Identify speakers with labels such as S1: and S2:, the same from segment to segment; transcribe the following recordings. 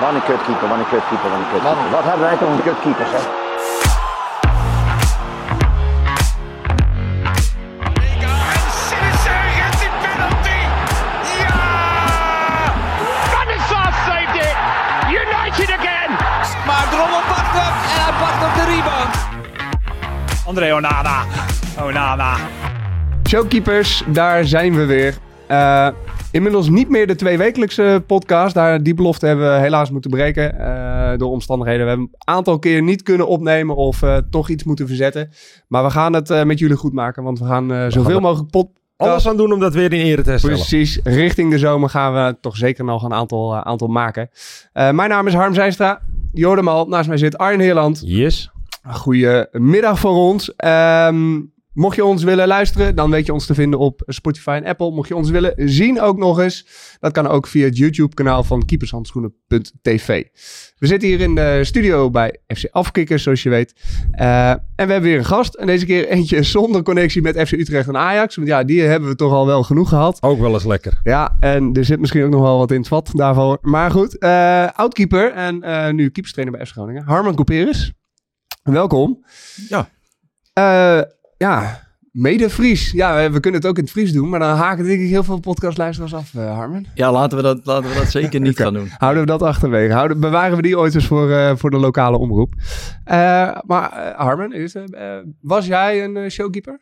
S1: Wat een kutkeeper, wat een kutkeeper, wat een kutkeeper. Wat hebben wij toch een kutkeeper, zeg.
S2: En Sinister gets die penalty. Ja! Van de Sar saved it. United again.
S3: Maar Drommel pakt hem en hij pakt op de rebound.
S4: André Onana. Onana.
S5: Showkeepers, daar zijn we weer. Eh, inmiddels niet meer de tweewekelijkse podcast. Daar, die belofte hebben we helaas moeten breken eh, door omstandigheden. We hebben een aantal keer niet kunnen opnemen of eh, toch iets moeten verzetten. Maar we gaan het eh, met jullie goed maken, want we gaan zoveel mogelijk pod
S6: Alles aan doen om dat weer in ere te herstellen.
S5: Precies, richting de zomer gaan we toch zeker nog een aantal, aantal maken. Mijn naam is Harm Zijstra. Jordemal, naast mij zit Arjen Heerland.
S6: Yes.
S5: Goedemiddag voor ons. Ehm, mocht je ons willen luisteren, dan weet je ons te vinden op Spotify en Apple. Mocht je ons willen zien ook nog eens, dat kan ook via het YouTube-kanaal van keepershandschoenen.tv. We zitten hier in de studio bij FC Afkikkers, zoals je weet. Eh, en we hebben weer een gast. En deze keer eentje zonder connectie met FC Utrecht en Ajax. Want ja, die hebben we toch al wel genoeg gehad.
S6: Ook wel eens lekker.
S5: Ja, en er zit misschien ook nog wel wat in het vat daarvoor. Maar goed, eh oudkeeper en eh, nu keeperstrainer bij FC Groningen. Harman Couperus. Welkom.
S4: Ja.
S5: Ja, mede Fries. Ja, we, we kunnen het ook in het Fries doen, maar dan haken denk ik heel veel podcastluisteraars af, eh, Harman.
S7: Ja, laten we dat, laten we dat zeker niet gaan doen.
S5: Houden we dat achterwege. Houden, bewaren we die ooit eens voor, eh, voor de lokale omroep. Eh, maar Harman, is, was jij een showkeeper?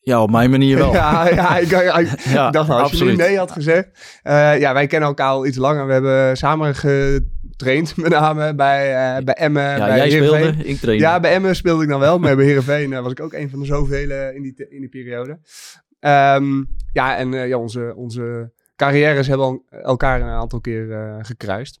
S7: Ja, op mijn manier wel.
S5: Ja, ja ik, ik- ik
S7: Ja,
S5: dacht als je nu
S7: absoluut.
S5: nee had gezegd. Ja, wij kennen elkaar al iets langer. We hebben samen getraind, met name bij, eh, bij Emmen.
S7: Ja,
S5: bij
S7: jij
S5: Heerenveen.
S7: speelde, ik trainde.
S5: Ja, bij Emmen speelde ik dan wel. Maar bij Heerenveen eh, was ik ook een van de zoveel in die, in die periode. Ehm, ja, en eh, ja, onze, onze carrières hebben al- elkaar een aantal keer eh, gekruist.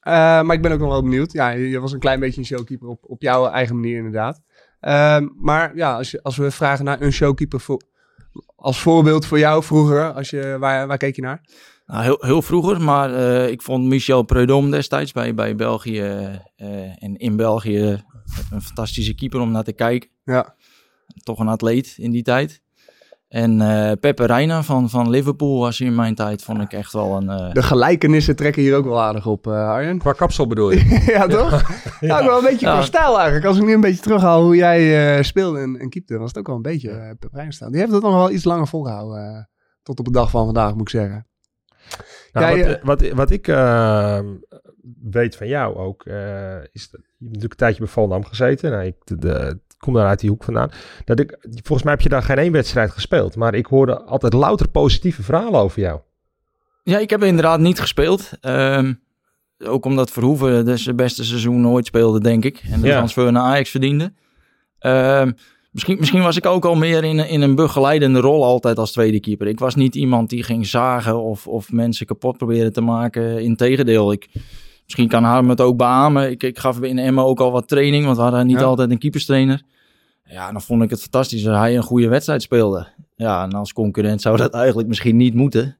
S5: Eh, maar ik ben ook nog wel benieuwd. Ja, je je was een klein beetje een showkeeper op, op jouw eigen manier inderdaad. Ehm, maar ja, als, je, als we vragen naar een showkeeper voor, als voorbeeld voor jou vroeger, als je, waar, waar keek je naar?
S7: Nou, heel, heel vroeger, maar eh, ik vond Michel Preudom destijds bij, bij België eh, en in België een fantastische keeper om naar te kijken.
S5: Ja.
S7: Toch een atleet in die tijd. En eh Pepe Reina van, van Liverpool was in mijn tijd, vond ik echt wel een... eh,
S5: De gelijkenissen trekken hier ook wel aardig op, eh Arjen.
S6: Qua kapsel bedoel je?
S5: ja, toch? Ja, ook wel een beetje
S7: Ja.
S5: qua stijl eigenlijk. Als ik nu een beetje terughaal hoe jij eh, speelde en, en keepte, was het ook wel een beetje uh, Pep Rijnstein. Die heeft het nog wel iets langer volgehouden. eh, tot op de dag van vandaag, moet ik zeggen.
S6: Nou,
S5: Ja,
S6: wat, wat, wat ik eh, weet van jou ook, eh, is dat je natuurlijk een tijdje bij Volendam gezeten. Nou, ik de, kom daar uit die hoek vandaan. Dat ik, volgens mij heb je daar geen één wedstrijd gespeeld, maar ik hoorde altijd louter positieve verhalen over jou.
S7: Ja, ik heb inderdaad niet gespeeld. Ehm, ook omdat Verhoeven dus zijn beste seizoen ooit speelde, denk ik. En de
S6: Ja.
S7: transfer naar Ajax verdiende. Ehm, misschien, misschien was ik ook al meer in, een- in een begeleidende rol altijd als tweede keeper. Ik was niet iemand die ging zagen of, of mensen kapot proberen te maken. Integendeel, ik, misschien kan Harm het ook beamen. Ik, ik gaf in Emma ook al wat training, want we hadden niet
S5: Ja.
S7: altijd een keeperstrainer. Ja, dan vond ik het fantastisch dat hij een goede wedstrijd speelde. Ja, en als concurrent zou dat eigenlijk misschien niet moeten.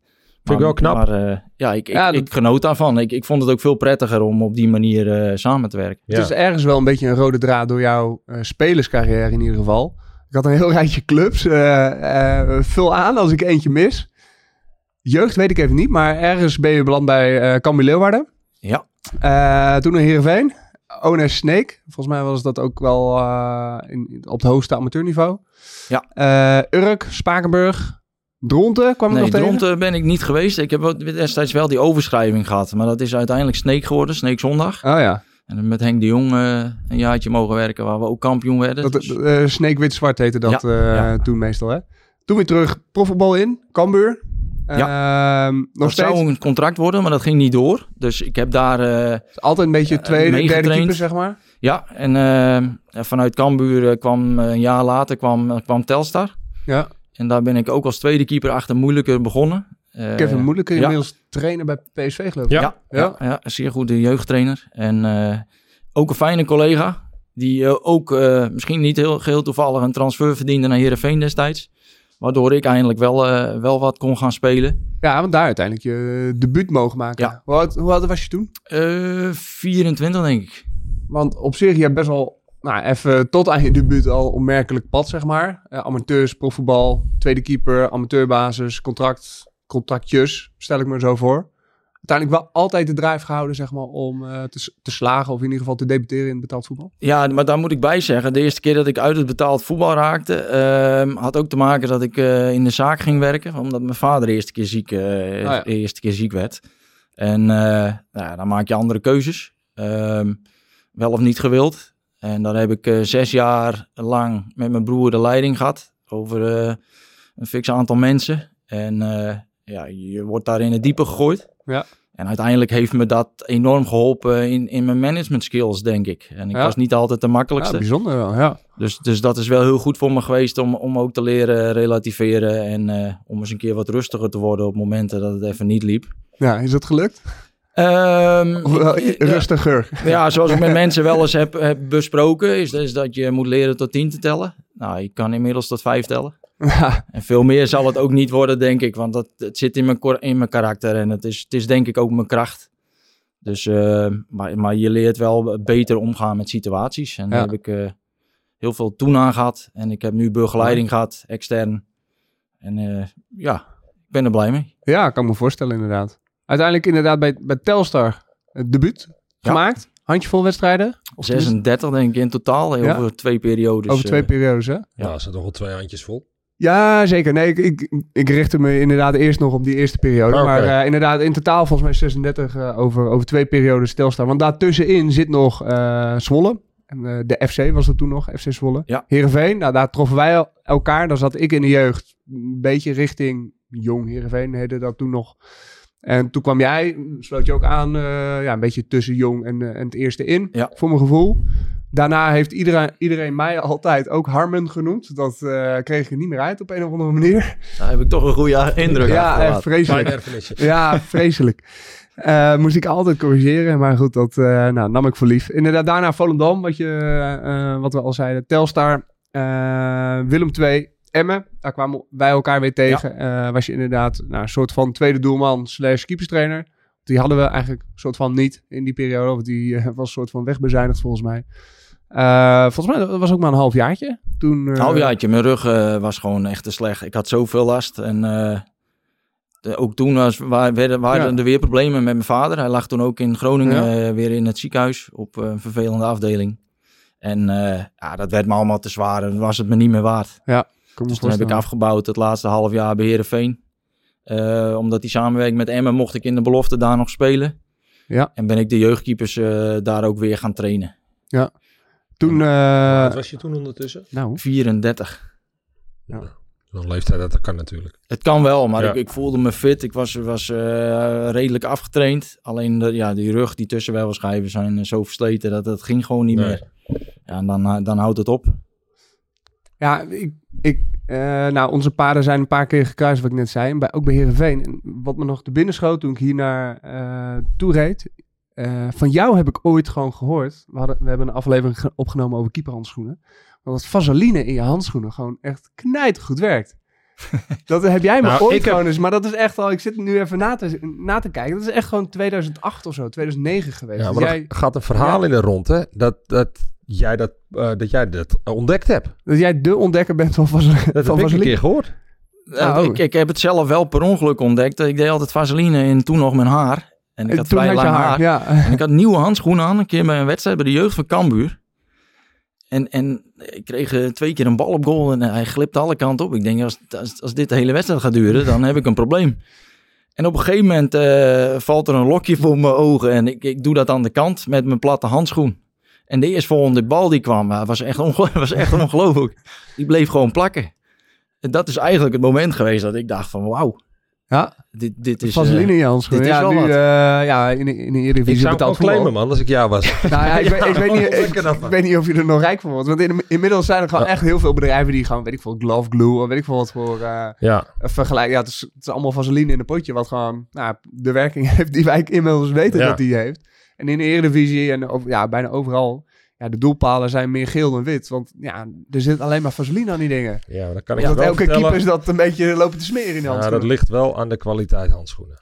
S6: Vind ik wel knap.
S7: Maar eh, ja, ik, ik,
S5: Ja, dat-
S7: ik genoot daarvan. Ik, ik vond het ook veel prettiger om op die manier eh, samen te werken.
S6: Ja.
S5: Het is ergens wel een beetje een rode draad door jouw eh, spelerscarrière in ieder geval. Ik had een heel rijtje clubs. eh, eh, vul aan als ik eentje mis. Jeugd weet ik even niet, maar ergens ben je beland bij eh Cambuur Leeuwarden.
S7: Ja,
S5: Eh, toen naar Heerenveen. Ones Snake. Volgens mij was dat ook wel eh, in, op het hoogste amateurniveau.
S7: Ja.
S5: Eh, Urk, Spakenburg, Dronten kwam ik
S7: nee,
S5: nog tegen.
S7: Dronten ben ik niet geweest. Ik heb destijds wel die overschrijving gehad. Maar dat is uiteindelijk Sneek geworden, Sneek Zondag.
S5: Oh ja,
S7: En met Henk de Jong eh, een jaartje mogen werken, waar we ook kampioen werden.
S5: dat,
S7: Dus-
S5: eh Snake Wit-Zwart heette dat
S7: Ja,
S5: eh,
S7: ja.
S5: toen meestal hè. Toen weer terug profvoetbal in, Cambuur.
S7: Ja.
S5: Ehm, nog
S7: dat
S5: steeds
S7: zou een contract worden, maar dat ging niet door. Dus ik heb daar... eh,
S5: altijd een beetje tweede, derde keeper zeg maar.
S7: ja, en eh, vanuit Cambuur eh, kwam eh, een jaar later kwam, kwam Telstar.
S5: Ja.
S7: En daar ben ik ook als tweede keeper achter moeilijker begonnen. Eh,
S5: Kevin Moeilijke,
S7: ja.
S5: inmiddels trainer bij PSV geloof ik.
S6: Ja.
S7: Ja,
S5: Ja.
S7: ja. ja, een zeer goede jeugdtrainer. En eh, ook een fijne collega. Die eh, ook eh, misschien niet heel, geheel toevallig een transfer verdiende naar Heerenveen destijds. Waardoor ik eindelijk wel, wel wat kon gaan spelen.
S5: Ja, want daar uiteindelijk je debuut mogen maken.
S7: Ja.
S5: Hoe, oud, hoe oud was je toen?
S7: Eh 24 denk ik.
S5: Want op zich, je hebt best wel, nou, even tot aan je debuut al onmerkelijk pad, zeg maar. Eh, amateurs, profvoetbal, tweede keeper, amateurbasis, contract, contractjes, stel ik me zo voor. uiteindelijk wel altijd de drive gehouden, zeg maar, om eh, te, slagen of in ieder geval te debuteren in het betaald voetbal?
S7: Ja, maar daar moet ik bij zeggen. De eerste keer dat ik uit het betaald voetbal raakte, ehm, had ook te maken dat ik eh, in de zaak ging werken. Omdat mijn vader de eerste keer ziek,
S5: ja.
S7: de eerste keer ziek werd. En nou dan maak je andere keuzes. Ehm, wel of niet gewild. En dan heb ik eh, zes jaar lang met mijn broer de leiding gehad over eh, een fix aantal mensen. En eh, ja, je wordt daar in het diepe gegooid.
S5: Ja.
S7: En uiteindelijk heeft me dat enorm geholpen in, in mijn management skills, denk ik. En ik
S5: Ja.
S7: was niet altijd de
S5: Ja,
S7: makkelijkste.
S5: bijzonder wel, ja.
S7: dus, dus dat is wel heel goed voor me geweest om, om ook te leren relativeren. En om eens een keer wat rustiger te worden op momenten dat het even niet liep.
S5: Ja, is dat gelukt?
S7: Ehm, ja,
S5: rustiger?
S7: ja, zoals ik met mensen wel eens heb, heb besproken, is, is dat je moet leren tot tien te tellen. Nou, ik kan inmiddels tot vijf tellen. En veel meer zal het ook niet worden, denk ik. Want dat, het zit in mijn, in mijn karakter en het is, het is denk ik ook mijn kracht. Dus, eh, maar, maar je leert wel beter omgaan met situaties. En daar
S5: Ja.
S7: heb ik eh, heel veel toen aan gehad. En ik heb nu begeleiding gehad, extern. En eh, ja, ik ben er blij mee.
S5: ja, kan me voorstellen inderdaad. Uiteindelijk inderdaad bij, bij Telstar het debuut
S7: Ja.
S5: gemaakt. Handjevol wedstrijden. Of tenminste
S7: 36 denk ik in totaal,
S5: Ja.
S7: over twee periodes.
S5: over twee
S7: eh,
S5: periodes, hè?
S6: Ja, dat zijn toch wel twee handjes vol.
S5: Ja, zeker. Nee, ik, ik, ik richtte me inderdaad eerst nog op die eerste periode.
S6: Oké.
S5: Maar eh, inderdaad, in totaal volgens mij 36 eh, over, over twee periodes stilstaan. Want daartussenin zit nog eh Zwolle. En, eh, de FC was er toen nog, FC Zwolle.
S7: Ja.
S5: Heerenveen, nou daar troffen wij el- elkaar. Dan zat ik in de jeugd een beetje richting jong Heerenveen, heette dat toen nog. En toen kwam jij, sloot je ook aan, eh, ja, een beetje tussen jong en, eh, en het eerste in,
S7: Ja.
S5: voor mijn gevoel. Daarna heeft iedereen, iedereen mij altijd ook Harmen genoemd. Dat eh, kreeg ik niet meer uit op een of andere manier.
S7: Daar heb ik toch een goede indruk
S5: Ja, echt vreselijk. Ja, vreselijk. Eh, moest ik altijd corrigeren, maar goed, dat eh, nou, nam ik voor lief. Inderdaad, daarna Volendam, wat, je, eh, wat we al zeiden. Telstar, eh, Willem II, Emmen. Daar kwamen wij elkaar weer tegen. Eh, was je inderdaad nou, een soort van tweede doelman slash keeperstrainer. Die hadden we eigenlijk een soort van niet in die periode. Want die eh, was een soort van wegbezuinigd volgens mij. Eh, volgens mij dat was ook maar een half jaartje. Toen, eh,
S7: Halfjaartje, mijn rug was gewoon echt te slecht. Ik had zoveel last. En de- ook toen was, wa- werden, waren
S5: Ja.
S7: er weer problemen met mijn vader. Hij lag toen ook in Groningen
S5: Ja.
S7: weer in het ziekenhuis op een vervelende afdeling. En ja, dat werd me allemaal te zwaar en was het me niet meer waard.
S5: kan
S7: Dus toen heb ik afgebouwd het laatste half jaar bij Heerenveen. Eh, omdat die samenwerking met Emmen mocht ik in de belofte daar nog spelen.
S5: Ja.
S7: En ben ik de jeugdkeepers eh, daar ook weer gaan trainen.
S5: Toen, eh,
S6: Wat was je toen ondertussen?
S5: nou,
S7: 34.
S6: Zo'n leeftijd dat dat kan natuurlijk.
S7: Het kan wel, maar
S6: Ja.
S7: ik, ik voelde me fit. Ik was, was eh, redelijk afgetraind. Alleen de, ja, die rug, die tussenwervelschijven zijn eh, zo versleten dat het ging gewoon niet
S6: Nee.
S7: meer. Ja, en dan, eh, dan houdt het op.
S5: Ja, ik, ik, eh, nou, onze paden zijn een paar keer gekruist, wat ik net zei. Bij, ook bij Heerenveen. En wat me nog te binnen schoot toen ik hier naar toe reed. eh, van jou heb ik ooit gewoon gehoord. We, hadden, we hebben een aflevering ge- opgenomen over keeperhandschoenen. Dat vaseline in je handschoenen gewoon echt knijtergoed werkt. dat heb jij me
S6: Nou,
S5: ooit
S6: heb-
S5: gewoon eens. Maar dat is echt al, ik zit nu even na te, na te kijken. Dat is echt gewoon 2008 of zo, 2009 geweest.
S6: Ja,
S5: Dus
S6: maar
S5: jij,
S6: er gaat een verhaal
S5: Ja.
S6: in de rond, Dat, dat, jij dat, eh, dat jij dat ontdekt hebt.
S5: dat jij de ontdekker bent van, vase-
S6: Dat
S5: van
S6: heb ik een
S5: vaseline.
S6: keer gehoord.
S7: Eh,
S5: oh.
S7: ik, ik heb het zelf wel per ongeluk ontdekt. Ik deed altijd vaseline in toen nog mijn haar. En ik
S5: En
S7: had
S5: toen
S7: vrij
S5: had je
S7: lang
S5: haar.
S7: haar.
S5: Ja.
S7: En ik had nieuwe handschoenen aan. Een keer bij een wedstrijd bij de jeugd van Cambuur. En, en ik kreeg eh, twee keer een bal op goal en eh, hij glipte alle kanten op. Ik denk, als, als, dit de hele wedstrijd gaat duren, dan heb ik een probleem. En op een gegeven moment eh, valt er een lokje voor mijn ogen. En ik, ik doe dat aan de kant met mijn platte handschoen. En de eerstvolgende bal die kwam, was echt, was echt ongelooflijk. Die bleef gewoon plakken. En dat is eigenlijk het moment geweest dat ik dacht van wauw.
S5: Ja.
S7: Dit, dit is...
S5: Vaseline
S7: eh,
S5: in je handschoenen.
S7: dit is
S5: Ja, nu
S7: wat.
S5: eh, ja, in, de- in de
S6: Ik
S5: Eredivisie
S6: zou hem
S5: betaald
S6: wel claimen, man, als ik jou was.
S5: Nou ja, ik, weet, ik, weet niet, ik, ik weet niet of je er nog rijk van wordt. Want in, inmiddels zijn er gewoon echt heel veel bedrijven die gewoon, weet ik veel, glove glue of weet ik veel wat voor eh
S6: Ja,
S5: vergelijk. Ja, het is, het is allemaal vaseline in een potje wat gewoon nou, de werking heeft die wij inmiddels weten
S6: Ja.
S5: dat die heeft. En in de Eredivisie en over, ja, bijna overal, ja, de doelpalen zijn meer geel dan wit. Want ja, er zit alleen maar vaseline aan die dingen.
S6: ja maar dan kan ik
S5: Omdat
S6: wel
S5: elke
S6: vertellen.
S5: keepers dat een beetje lopen te smeren in de
S6: Ja,
S5: handschoenen.
S6: dat ligt wel aan de kwaliteit handschoenen.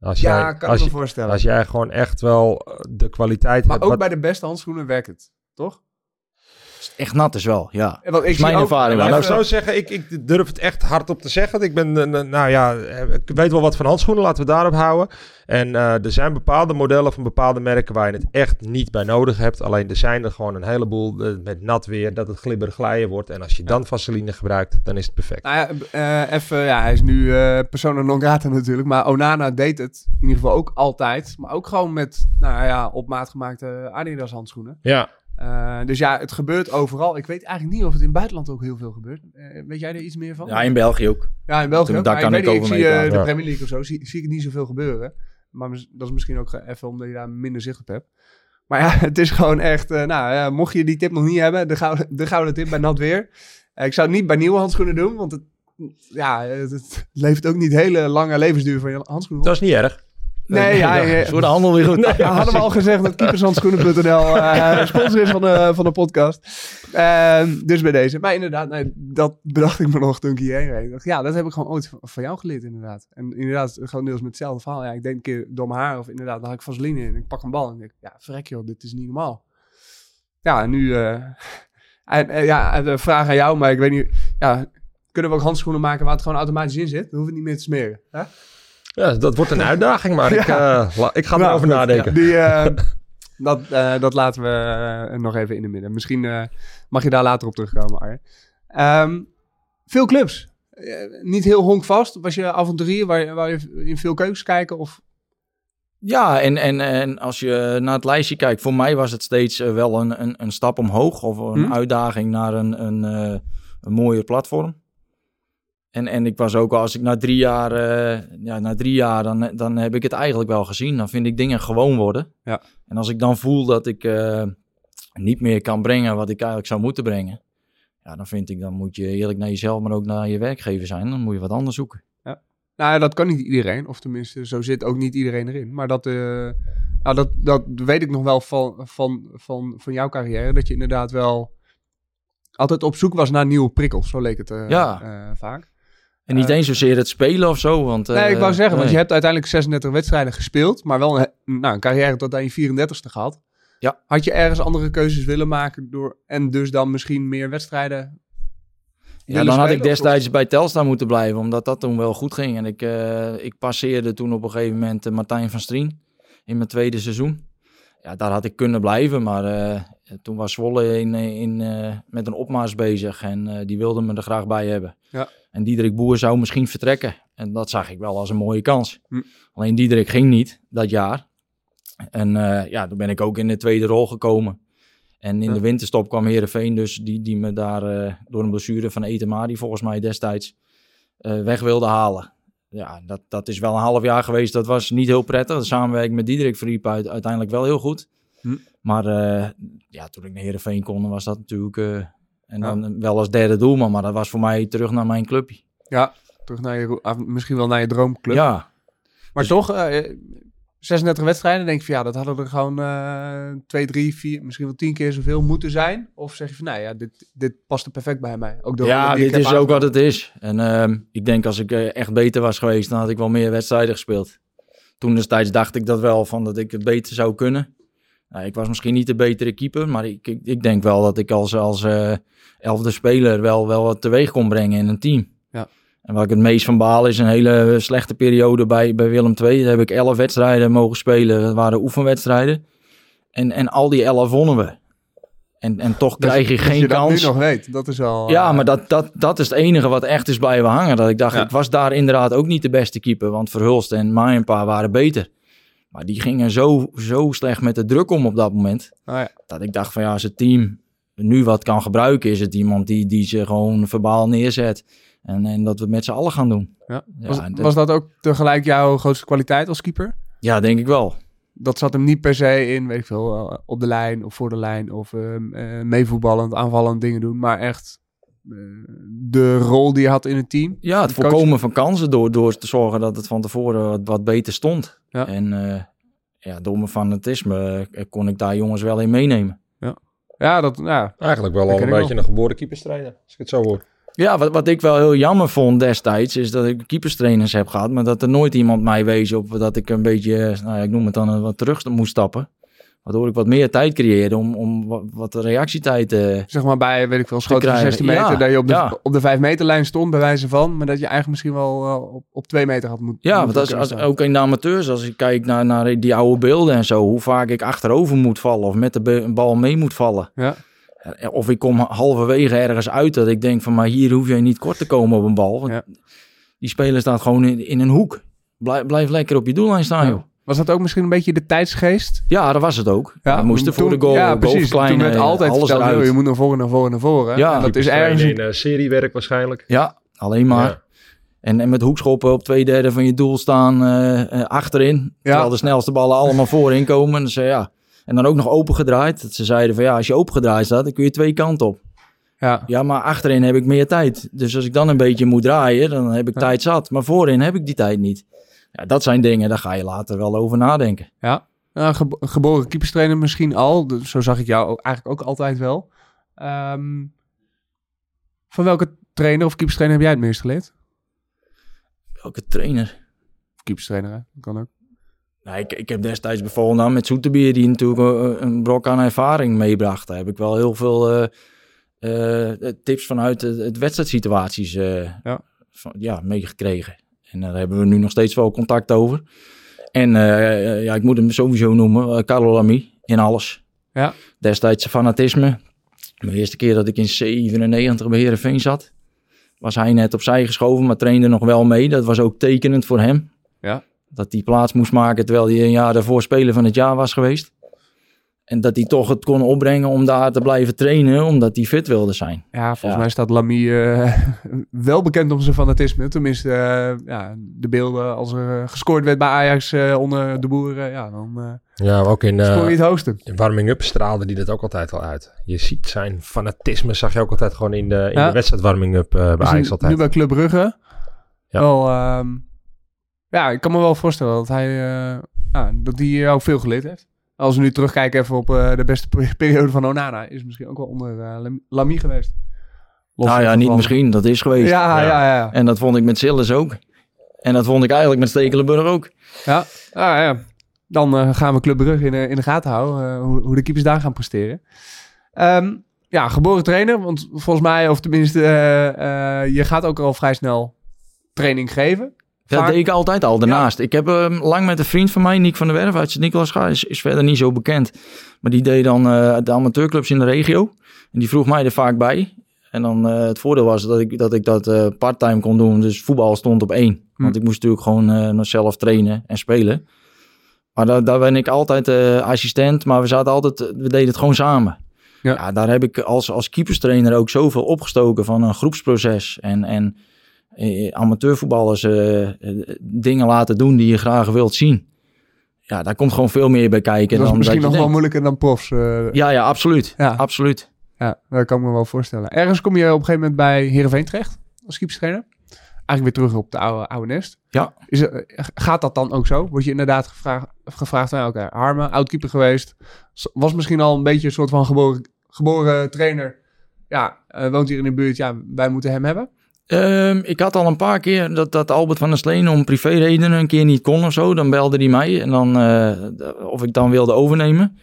S6: Als
S5: Ja,
S6: jij,
S5: kan
S6: als,
S5: ik me
S6: je-
S5: voorstellen.
S6: als jij gewoon echt wel eh, de kwaliteit
S5: maar
S6: hebt.
S5: ook
S6: wat-
S5: bij de beste handschoenen werkt het, toch?
S7: Echt nat is wel, ja. Is mijn
S5: ook-
S7: ervaring.
S6: Nou, nou, zo zeggen, ik, ik durf het echt hardop te zeggen. Ik ben, eh, nou ja, eh, ik weet wel wat van handschoenen, laten we daarop houden. En eh, er zijn bepaalde modellen van bepaalde merken waar je het echt niet bij nodig hebt. Alleen er zijn er gewoon een heleboel eh, met nat weer, dat het glibberig glijden wordt. En als je dan vaseline gebruikt, dan is het perfect.
S5: Nou ja, eh, even, ja, hij is nu eh persona non grata natuurlijk, maar Onana deed het in ieder geval ook altijd. Maar ook gewoon met, nou ja, op maat gemaakte Adidas handschoenen.
S6: Ja,
S5: Eh, dus ja, het gebeurt overal. Ik weet eigenlijk niet of het in het buitenland ook heel veel gebeurt. Eh, weet jij er iets meer van?
S7: Ja, in België ook.
S5: Ja, in België
S7: Daar
S5: ook.
S7: kan
S5: maar ik, weet
S7: ik
S5: niet, ik
S7: over
S5: zie eh, de. Premier League of zo, zie, zie ik het niet zoveel gebeuren. Maar dat is misschien ook even omdat je daar minder zicht op hebt. Maar ja, het is gewoon echt... eh, nou, ja, mocht je die tip nog niet hebben, de gouden, de gouden tip bij nat weer. Eh, ik zou het niet bij nieuwe handschoenen doen, want het, ja, het, het levert ook niet hele lange levensduur van je handschoenen op.
S6: dat is niet erg.
S5: Nee, ja,
S7: Ja,
S5: ja,
S7: is voor de handel weer goed.
S5: ja, hadden we al gezegd dat keepershandschoenen.nl eh sponsor is van de, van de podcast. Ehm, dus bij deze. Maar inderdaad, nee, dat bedacht ik me nog toen ik hierheen reed. Ik dacht, ja, dat heb ik gewoon ooit van, jou geleerd inderdaad. En inderdaad, gewoon deels met hetzelfde verhaal. Ja, ik deed een keer door mijn haar of inderdaad, dan had ik vaseline in. Ik pak een bal en ik denk, ja, verrek joh, dit is niet normaal. Ja, en nu, eh, en, eh, ja, de vraag aan jou, maar ik weet niet, ja, kunnen we ook handschoenen maken waar het gewoon automatisch in zit? Dan hoeven we het niet meer te smeren. Hè?
S6: Ja, dat wordt een uitdaging, maar ik, eh, ik ga
S5: Nou,
S6: erover nadenken.
S5: Die, eh, dat, eh, dat laten we nog even in de midden. Misschien eh, mag je daar later op terugkomen, Arjen. Ehm, veel clubs. Niet heel honkvast. Was je avonturier waar, je- waar je in veel keukens kijken? Of...
S7: Ja, en, en, en als je naar het lijstje kijkt, voor mij was het steeds wel een, een, een stap omhoog of een
S5: Hm.
S7: uitdaging naar een, een, eh, een mooier platform. En, en ik was ook, als ik na drie jaar, eh, ja, na drie jaar, dan, dan heb ik het eigenlijk wel gezien. Dan vind ik dingen gewoon worden.
S5: Ja.
S7: En als ik dan voel dat ik eh, niet meer kan brengen wat ik eigenlijk zou moeten brengen, ja, dan vind ik, dan moet je eerlijk naar jezelf, maar ook naar je werkgever zijn. Dan moet je wat anders zoeken.
S5: Nou, ja, dat kan niet iedereen. Of tenminste, zo zit ook niet iedereen erin. Maar dat, eh, nou, dat, dat weet ik nog wel van, van, van, van jouw carrière. Dat je inderdaad wel altijd op zoek was naar nieuwe prikkels. Zo leek het
S7: Ja.
S5: vaak.
S7: En niet
S5: Eh,
S7: eens zozeer het spelen of zo. Want,
S5: Nee, ik
S7: eh,
S5: wou zeggen, want je hebt uiteindelijk 36 wedstrijden gespeeld, maar wel een, nou, een carrière tot aan je 34ste gehad.
S7: Ja.
S5: Had je ergens andere keuzes willen maken door, en dus dan misschien meer wedstrijden?
S7: Ja, dan had ik
S5: of-
S7: destijds bij Telstar moeten blijven, omdat dat toen wel goed ging. En ik, eh, ik passeerde toen op een gegeven moment eh, Martijn van Strien in mijn tweede seizoen. Ja, daar had ik kunnen blijven, maar eh, toen was Zwolle in, in, eh, met een opmars bezig en eh, die wilden me er graag bij hebben.
S5: Ja.
S7: En Diederik Boer zou misschien vertrekken. En dat zag ik wel als een mooie kans.
S5: Hm.
S7: Alleen Diederik ging niet dat jaar. En eh, ja, toen ben ik ook in de tweede rol gekomen. En in
S5: Ja.
S7: de winterstop kwam Herenveen dus, die, die me daar eh, door een blessure van Etema, die volgens mij destijds eh, weg wilde halen. Ja, dat, dat is wel een half jaar geweest. Dat was niet heel prettig. De samenwerking met Diederik verliep uit, uiteindelijk wel heel goed.
S5: Hm.
S7: Maar ja, toen ik naar Herenveen kon, was dat natuurlijk... eh, en dan wel als derde doelman, maar dat was voor mij terug naar mijn clubje.
S5: Ja, terug naar je, misschien wel naar je droomclub.
S7: Ja,
S5: Maar
S7: Dus-
S5: toch, eh, 36 wedstrijden, denk je van ja, dat hadden er gewoon eh 2, 3, 4, misschien wel 10 keer zoveel moeten zijn. Of zeg je van nou ja, dit, dit past er perfect bij mij. Ook door
S7: ja
S5: ik
S7: dit is ook wat het is. En ehm, ik denk als ik eh, echt beter was geweest, dan had ik wel meer wedstrijden gespeeld. Toen destijds dacht ik dat wel, van dat ik het beter zou kunnen. Nou, ik was misschien niet de betere keeper, maar ik, ik, ik denk wel dat ik als, als eh, elfde speler wel, wel wat teweeg kon brengen in een team.
S5: Ja.
S7: En waar ik het meest van baal is een hele slechte periode bij, bij Willem II. Daar heb ik elf wedstrijden mogen spelen. Dat waren oefenwedstrijden. En, en al die elf wonnen we. En, en toch
S5: Dus-
S7: krijg je
S5: dus
S7: geen
S5: je dat
S7: kans.
S5: nu nog weet, dat is al...
S7: Ja,
S5: eh,
S7: maar dat, dat, dat is het enige wat echt is blijven hangen. Dat ik dacht,
S5: Ja.
S7: ik was daar inderdaad ook niet de beste keeper. Want Verhulst en Maaienpa waren beter. Maar die gingen zo, zo slecht met de druk om op dat moment.
S5: Oh ja.
S7: Dat ik dacht van ja, als het team nu wat kan gebruiken... is het iemand die, die ze gewoon verbaal neerzet. En, en dat we het met z'n allen gaan doen.
S5: Ja. Was,
S7: dat-
S5: was dat ook tegelijk jouw grootste kwaliteit als keeper?
S7: Ja, denk ik wel.
S5: Dat zat hem niet per se in, weet ik veel, eh, op de lijn of voor de lijn of eh, meevoetballend, aanvallend dingen doen, maar echt de rol die je had in het team.
S7: Ja, het voorkomen van kansen door, door te zorgen dat het van tevoren wat, wat beter stond.
S5: Ja.
S7: En eh, ja, door mijn fanatisme eh, kon ik daar jongens wel in meenemen.
S5: Ja, dat, ja,
S6: Eigenlijk wel
S5: Dat
S6: al een beetje een geboren keeperstrainer, als ik het zo hoor.
S7: Ja, wat, wat ik wel heel jammer vond destijds, is dat ik keeperstrainers heb gehad, maar dat er nooit iemand mij wees op dat ik een beetje, nou ja, ik noem het dan, eh, wat terug moest stappen. Waardoor ik wat meer tijd creëerde om, om wat, wat reactietijd... eh,
S5: Zeg maar bij, weet ik veel, schoten van
S7: krijgen.
S5: 16 meter.
S7: Ja,
S5: Dat je op de,
S7: ja.
S5: op de 5 meterlijn stond, bij wijze van. Maar dat je eigenlijk misschien wel eh, op, op 2 meter had moeten
S7: Ja, want als, als, ook in de amateurs, als ik kijk naar, naar die oude beelden en zo, hoe vaak ik achterover moet vallen of met de bal mee moet vallen.
S5: Ja.
S7: Eh, Of ik kom halverwege ergens uit dat ik denk van, maar hier hoef je niet kort te komen op een bal. Want
S5: Ja.
S7: Die speler staat gewoon in, in een hoek. Blijf, blijf lekker op je doellijn staan, joh.
S5: Was dat ook misschien een beetje de tijdsgeest?
S7: Ja, dat was het ook. we moesten voor de goal,
S5: Ja,
S7: goal
S5: precies. Toen werd altijd
S7: alles
S5: verteld,
S7: eruit.
S5: je moet naar voren, naar voren, naar voren.
S7: Ja.
S5: En dat is ergens...
S6: in eh, seriewerk waarschijnlijk.
S7: Ja, alleen maar.
S6: Ja.
S7: En, en met hoekschoppen op twee derde van je doel staan eh, eh, achterin. Terwijl de snelste ballen allemaal voorin komen. En, dan zei, ja. en dan ook nog open gedraaid. Dat ze zeiden van ja, als je open gedraaid staat, dan kun je twee kanten op.
S5: Ja.
S7: Ja, maar achterin heb ik meer tijd. Dus als ik dan een beetje moet draaien, dan heb ik
S5: Ja.
S7: tijd zat. Maar voorin heb ik die tijd niet. Ja, dat zijn dingen, daar ga je later wel over nadenken.
S5: Ja, Ja, gebo- geboren keeperstrainer misschien al. Zo zag ik jou ook, eigenlijk ook altijd wel. Ehm, van welke trainer of keeperstrainer heb jij het meest geleerd?
S7: Welke trainer?
S5: Keeperstrainer, hè? Dat kan ook.
S7: Nou, ik, ik heb destijds bij Volendam met Zoeterbier, die natuurlijk eh, een brok aan ervaring meebracht. Daar heb ik wel heel veel eh, eh, tips vanuit het, het wedstrijdsituaties eh,
S5: Ja.
S7: van, ja, meegekregen. En daar hebben we nu nog steeds wel contact over. En eh, ja, ik moet hem sowieso noemen, eh, Carlo Lamy, in alles.
S5: Ja.
S7: Destijds fanatisme. De eerste keer dat ik in 97 bij Heerenveen zat, was hij net opzij geschoven, maar trainde nog wel mee. Dat was ook tekenend voor hem.
S5: Ja.
S7: Dat hij plaats moest maken terwijl hij een jaar daarvoor speler van het jaar was geweest. En dat hij toch het kon opbrengen om daar te blijven trainen, omdat hij fit wilde zijn.
S5: Ja, volgens
S7: Ja.
S5: mij staat Lamy eh, wel bekend om zijn fanatisme. Tenminste, eh, ja, de beelden als er eh, gescoord werd bij Ajax onder de boeren. Ja, dan eh
S6: Ja, ook in,
S5: scoor je het hoogste.
S6: in warming-up straalde die dat ook altijd al uit. Je ziet zijn fanatisme, zag je ook altijd gewoon in de, in
S5: Ja.
S6: de wedstrijd warming-up eh bij
S5: Dus
S6: Ajax altijd.
S5: Nu bij Club Brugge.
S6: Ja.
S5: Wel, ehm, ja, ik kan me wel voorstellen dat hij, eh, ja, dat hij jou veel geleerd heeft. Als we nu terugkijken even op eh, de beste pe- periode van Onana, is misschien ook wel onder eh, Lam- Lamy geweest. Los
S7: nou ja,
S5: van-
S7: niet misschien, dat is geweest.
S5: Ja,
S6: Ja.
S5: ja, ja.
S7: En dat vond ik met Sillis ook. En dat vond ik eigenlijk met Stekelenburg ook.
S5: Ja, ah, ja. Dan eh, gaan we Club Brugge in, de- in de gaten houden, eh, hoe, hoe de keepers daar gaan presteren. Ehm, ja, geboren trainer, want volgens mij, of tenminste, eh, eh, je gaat ook al vrij snel training geven.
S7: Dat
S5: Vaak-
S7: deed ik altijd al daarnaast. Ik heb ehm, lang met een vriend van mij, Nick van der Werf uit Sint-Nicolaas is, is verder niet zo bekend. Maar die deed dan eh, de amateurclubs in de regio. En die vroeg mij er vaak bij. En dan eh, het voordeel was dat ik dat, ik dat eh, parttime kon doen. Dus voetbal stond op één. Want ik moest natuurlijk gewoon nog zelf trainen en spelen. Maar daar, daar ben ik altijd assistent. Maar we zaten altijd, we deden het gewoon samen.
S5: Ja.
S7: Ja. daar heb ik als, als keeperstrainer ook zoveel opgestoken van een groepsproces. En, en amateurvoetballers eh, eh, dingen laten doen die je graag wilt zien. Ja, daar komt gewoon veel meer bij kijken.
S5: dat is
S7: dan
S5: misschien nog wel moeilijker dan profs. eh,
S7: Ja, ja, absoluut.
S5: Ja.
S7: absoluut.
S5: Ja, dat kan ik me wel voorstellen. Ergens kom je op een gegeven moment bij Heerenveen terecht als keeperstrainer. Eigenlijk weer terug op de oude, oude nest.
S7: Ja.
S5: Is gaat dat dan ook zo? Word je inderdaad gevraagd, gevraagd van, oké, Harme, oud-keeper geweest. Was misschien al een beetje een soort van geboren, geboren trainer. Ja, eh, woont hier in de buurt. Ja, wij moeten hem hebben.
S7: Ehm, ik had al een paar keer dat, dat Albert van der Sleen om privéredenen een keer niet kon of zo. Dan belde hij mij en dan eh, of ik dan wilde overnemen.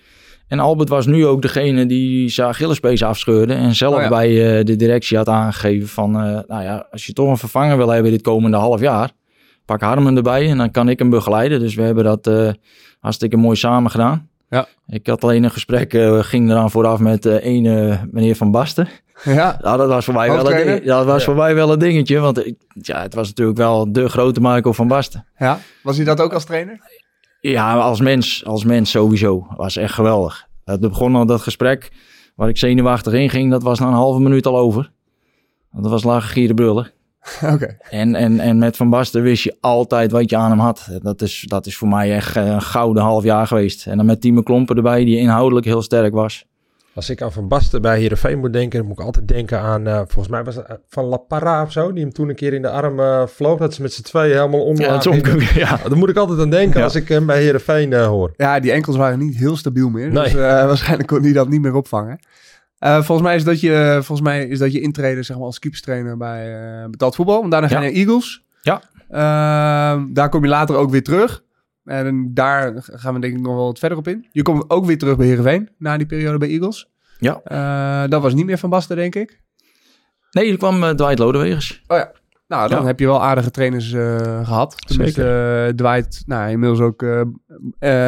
S7: En Albert was nu ook degene die zijn Achillespees afscheurde. En zelf
S5: Oh ja.
S7: bij eh, de directie had aangegeven van... eh, nou ja, als je toch een vervanger wil hebben dit komende half jaar... pak Harmen erbij en dan kan ik hem begeleiden. Dus we hebben dat eh, hartstikke mooi samen gedaan.
S5: Ja.
S7: Ik had alleen een gesprek, ging eraan vooraf met ene meneer Van Basten.
S5: Ja,
S7: Ja, dat was voor mij, wel een, ding, dat was voor mij wel een dingetje. Want ja, het was natuurlijk wel de grote Marco van Basten.
S5: ja. Was hij dat ook als trainer?
S7: Ja, als mens, als mens sowieso. Was echt geweldig. Het begon al dat gesprek waar ik zenuwachtig in ging. Dat was na een halve minuut al over. Want dat was lage gieren brullen.
S5: Oké.
S7: En, en, en met Van Basten wist je altijd wat je aan hem had. Dat is, dat is voor mij echt een gouden half jaar geweest. En dan met Timo Klompen erbij, die inhoudelijk heel sterk was.
S6: Als ik aan Van Basten bij Heerenveen moet denken, dan moet ik altijd denken aan, eh, volgens mij was het eh, van La Parra of zo, die hem toen een keer in de arm eh, vloog, dat ze met z'n tweeën helemaal om
S7: Ja.
S6: Daar moet ik altijd aan denken
S5: Ja.
S6: als ik hem bij Heerenveen eh, hoor.
S5: Ja, die enkels waren niet heel stabiel meer.
S6: Nee.
S5: Dus eh, waarschijnlijk kon hij dat niet meer opvangen. Eh, volgens, mij is dat je, volgens mij is dat je intreden zeg maar, als keeperstrainer bij eh betaald voetbal. Want daarna ga je naar Eagles.
S7: Ja.
S5: Ehm, daar kom je later ook weer terug. En daar gaan we denk ik nog wel wat verder op in. Je komt ook weer terug bij Heerenveen na die periode bij Eagles.
S7: Ja.
S5: Eh, dat was niet meer Van Basten, denk ik.
S7: Nee, er kwam uh, Dwight Lodewegers.
S5: Oh ja. Nou, dan
S7: Ja.
S5: heb je wel aardige trainers eh, gehad. Tenminste, Dwight, nou, inmiddels ook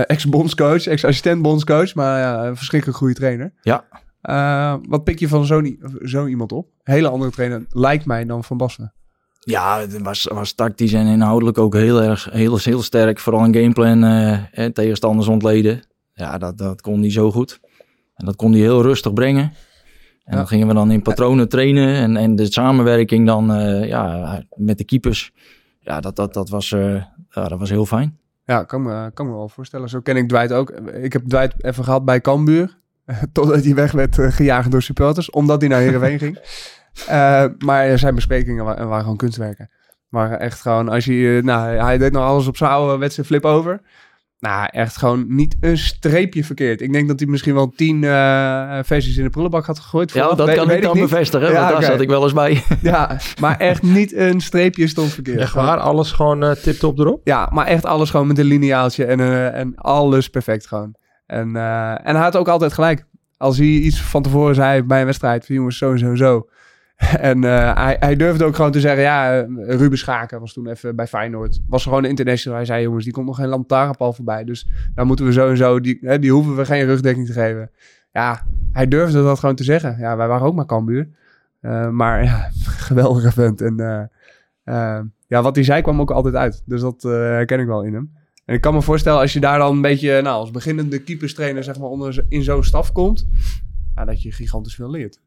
S5: ex-bondscoach, ex-assistent bondscoach, maar ja, verschrikkelijk goede trainer.
S7: Ja.
S5: Wat pik je van zo'n zo iemand op? Hele andere trainer, lijkt mij, dan Van Basten.
S7: Ja, het was, was tactisch en inhoudelijk ook heel erg heel, heel sterk. Vooral een gameplan eh, tegenstanders ontleden. Ja, dat, dat kon hij zo goed. En dat kon hij heel rustig brengen. En
S5: Ja.
S7: dan gingen we dan in patronen trainen. En, en de samenwerking dan eh, ja, met de keepers. Ja, dat, dat, dat, was, eh, ja, dat was heel fijn.
S5: Ja, kan me, kan me wel voorstellen. Zo ken ik Dwight ook. Ik heb Dwight even gehad bij Cambuur. Totdat hij weg werd eh, gejaagd door supporters. Omdat hij naar Heerenveen ging. Eh, maar zijn besprekingen wa- waren gewoon kunstwerken. Maar echt gewoon, als je... eh, Nou, hij deed nog alles op zijn oude wedstrijd flip over. Nou, echt gewoon niet een streepje verkeerd. Ik denk dat hij misschien wel tien eh, versies in de prullenbak had gegooid.
S7: Ja, dat
S5: Weet-
S7: kan
S5: weet
S7: ik dan
S5: niet.
S7: bevestigen.
S5: Ja,
S7: want daar zat ik wel eens bij.
S5: Ja, maar echt niet een streepje stond verkeerd.
S6: Echt waar, alles gewoon uh, tip-top erop?
S5: Ja, maar echt alles gewoon met een lineaaltje en, en alles perfect gewoon. En, eh, en hij had ook altijd gelijk. Als hij iets van tevoren zei bij een wedstrijd, van jongens, zo en zo en zo. En eh, hij, hij durfde ook gewoon te zeggen, ja, eh, Ruben Schaken was toen even bij Feyenoord. Was gewoon een international. Hij zei, jongens, die komt nog geen lantaarnpal voorbij. Dus daar moeten we zo en zo, die, hè, die hoeven we geen rugdekking te geven. Ja, hij durfde dat gewoon te zeggen. Ja, wij waren ook maar Cambuur. Eh, maar ja, geweldige vent. En ja, wat hij zei kwam ook altijd uit. Dus dat herken ik wel in hem. En ik kan me voorstellen, als je daar dan een beetje, nou, als beginnende keeperstrainer, zeg maar, onder, in zo'n staf komt, ja, dat je gigantisch veel leert.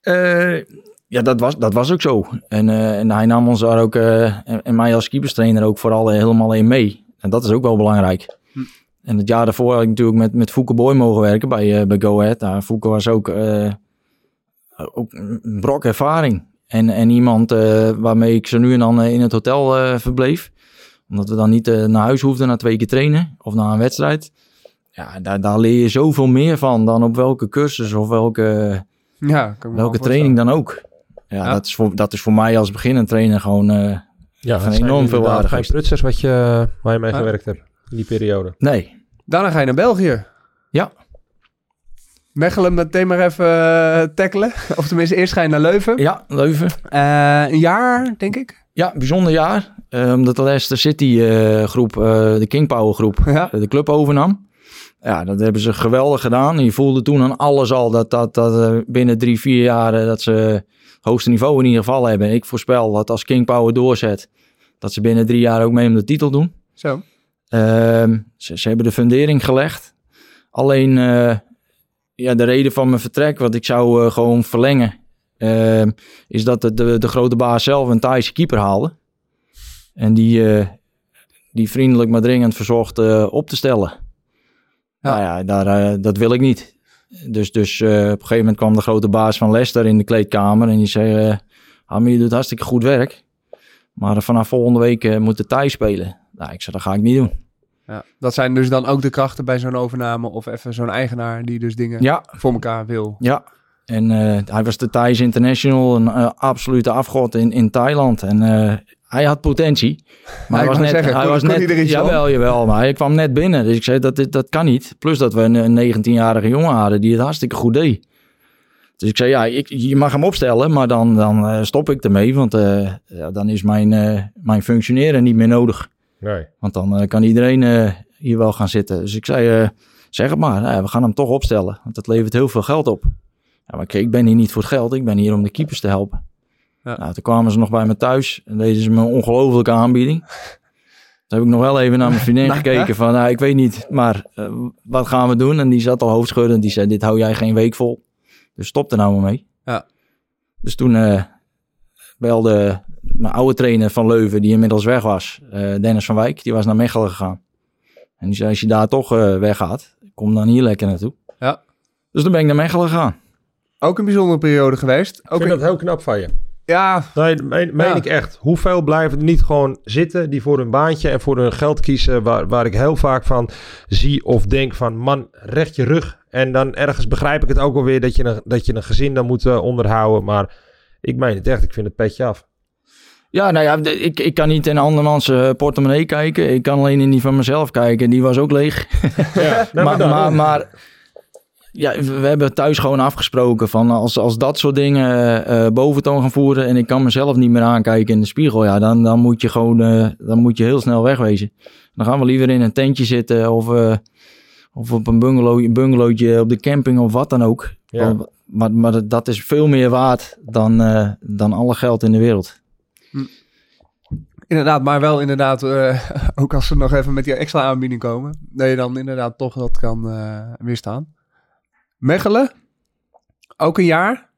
S7: Eh, ja, dat was, dat was ook zo. En, eh, en hij nam ons daar ook, eh, en, en mij als keeperstrainer ook vooral eh, helemaal in mee. En dat is ook wel belangrijk.
S5: Hm.
S7: En het jaar daarvoor had ik natuurlijk met, met Fouke Boy mogen werken bij, eh, bij Go Ahead. Nou, Fouke was ook, ook een brok ervaring. En, en iemand waarmee ik zo nu en dan in het hotel verbleef. Omdat we dan niet naar huis hoefden na twee keer trainen of na een wedstrijd. Ja, daar, daar leer je zoveel meer van dan op welke cursus of welke
S5: Ja,
S7: welke
S5: wel
S7: training dan ook. Ja,
S5: Ja.
S7: Dat, is voor, dat is voor mij als beginnend trainer gewoon... eh,
S6: Ja,
S7: Van enorm veel waarde
S6: Geen prutsers wat je, waar je mee
S5: Ja.
S6: gewerkt hebt in die periode.
S7: nee.
S5: Daarna ga je naar België.
S7: Ja.
S5: Mechelen meteen maar even eh, tackelen. Of tenminste, eerst ga je naar Leuven.
S7: Ja, Leuven.
S5: Eh, een jaar, denk ik.
S7: Ja, bijzonder jaar. Eh, omdat de Leicester City eh, groep, eh, de King Power groep,
S5: Ja.
S7: eh, de club overnam. Ja, dat hebben ze geweldig gedaan. Je voelde toen aan alles al dat, dat, dat eh, binnen drie, vier jaar eh, dat ze hoogste niveau in ieder geval hebben. Ik voorspel dat als King Power doorzet, dat ze binnen drie jaar ook mee om de titel doen.
S5: Zo.
S7: Ehm, ze, ze hebben de fundering gelegd. Alleen eh, ja, de reden van mijn vertrek, wat ik zou eh, gewoon verlengen, ehm, is dat de, de, de grote baas zelf een Thaise keeper haalde. En die, eh, die vriendelijk maar dringend verzocht op te stellen.
S5: Ja.
S7: Nou ja, daar, dat wil ik niet. Dus, dus eh, op een gegeven moment kwam de grote baas van Leicester in de kleedkamer en die zei... Hamid, je doet hartstikke goed werk, maar vanaf volgende week eh, moet de Thai spelen. Nou, ik zei, dat ga ik niet doen.
S5: Ja. Dat zijn dus dan ook de krachten bij zo'n overname. Of even zo'n eigenaar die dus dingen
S7: Ja,
S5: voor elkaar wil.
S7: Ja, en hij was de Thais International, een absolute afgod in, in Thailand. En hij had potentie. Maar hij was net,
S5: zeggen,
S7: hij
S5: kon-
S7: was
S5: kon
S7: net,
S5: hij iets van?
S7: jawel, jawel, maar hij kwam net binnen. Dus ik zei, dat, dit- dat kan niet. Plus dat we een, een 19-jarige jongen hadden die het hartstikke goed deed. Dus ik zei, ja, ik, je mag hem opstellen, maar dan, dan eh, stop ik ermee. Want eh, ja, dan is mijn, eh, mijn functioneren niet meer nodig.
S6: Nee.
S7: Want dan kan iedereen eh, hier wel gaan zitten. Dus ik zei, eh, zeg het maar, Nou we gaan hem toch opstellen. Want dat levert heel veel geld op. Ja, maar kijk, ik ben hier niet voor het geld, ik ben hier om de keepers te helpen.
S5: Ja.
S7: Nou, toen kwamen ze nog bij me thuis en deden ze me een ongelofelijke aanbieding. Toen heb ik nog wel even naar mijn vriendin
S5: Nou,
S7: gekeken van, nou, ik weet niet, maar eh, wat gaan we doen? En die zat al hoofdschuddend, die zei, dit hou jij geen week vol. Dus stop er nou maar mee.
S5: Ja.
S7: Dus toen eh, belde mijn oude trainer van Leuven, die inmiddels weg was, eh, Dennis van Wijk, die was naar Mechelen gegaan. En die zei, als je daar toch eh, weggaat, kom dan hier lekker naartoe.
S5: Ja.
S7: Dus toen ben ik naar Mechelen gegaan.
S5: Ook een bijzondere periode geweest.
S6: Ik vind dat heel knap van je.
S5: Ja,
S6: Nee, meen, meen
S5: Ja.
S6: ik echt. Hoeveel blijven er niet gewoon zitten die voor hun baantje en voor hun geld kiezen, waar, waar ik heel vaak van zie of denk van, man, recht je rug. En dan ergens begrijp ik het ook alweer dat je een, dat je een gezin dan moet eh, onderhouden, maar ik meen het echt, ik vind het petje af.
S7: Ja, nou ja, ik, ik kan niet in andermans eh, portemonnee kijken. Ik kan alleen in die van mezelf kijken. Die was ook leeg.
S6: Ja,
S7: maar, maar, maar ja, we hebben thuis gewoon afgesproken van als, als dat soort dingen eh, boventoon gaan voeren en ik kan mezelf niet meer aankijken in de spiegel, ja, dan, dan moet je gewoon eh, dan moet je heel snel wegwezen. Dan gaan we liever in een tentje zitten of, eh, of op een bungalow, bungalowtje op de camping of wat dan ook.
S6: Ja.
S7: Maar, maar dat is veel meer waard dan, eh, dan alle geld in de wereld.
S5: Inderdaad, maar wel inderdaad, eh, ook als ze nog even met die extra aanbieding komen, dat je dan inderdaad toch dat kan eh, weerstaan. Mechelen, ook een jaar.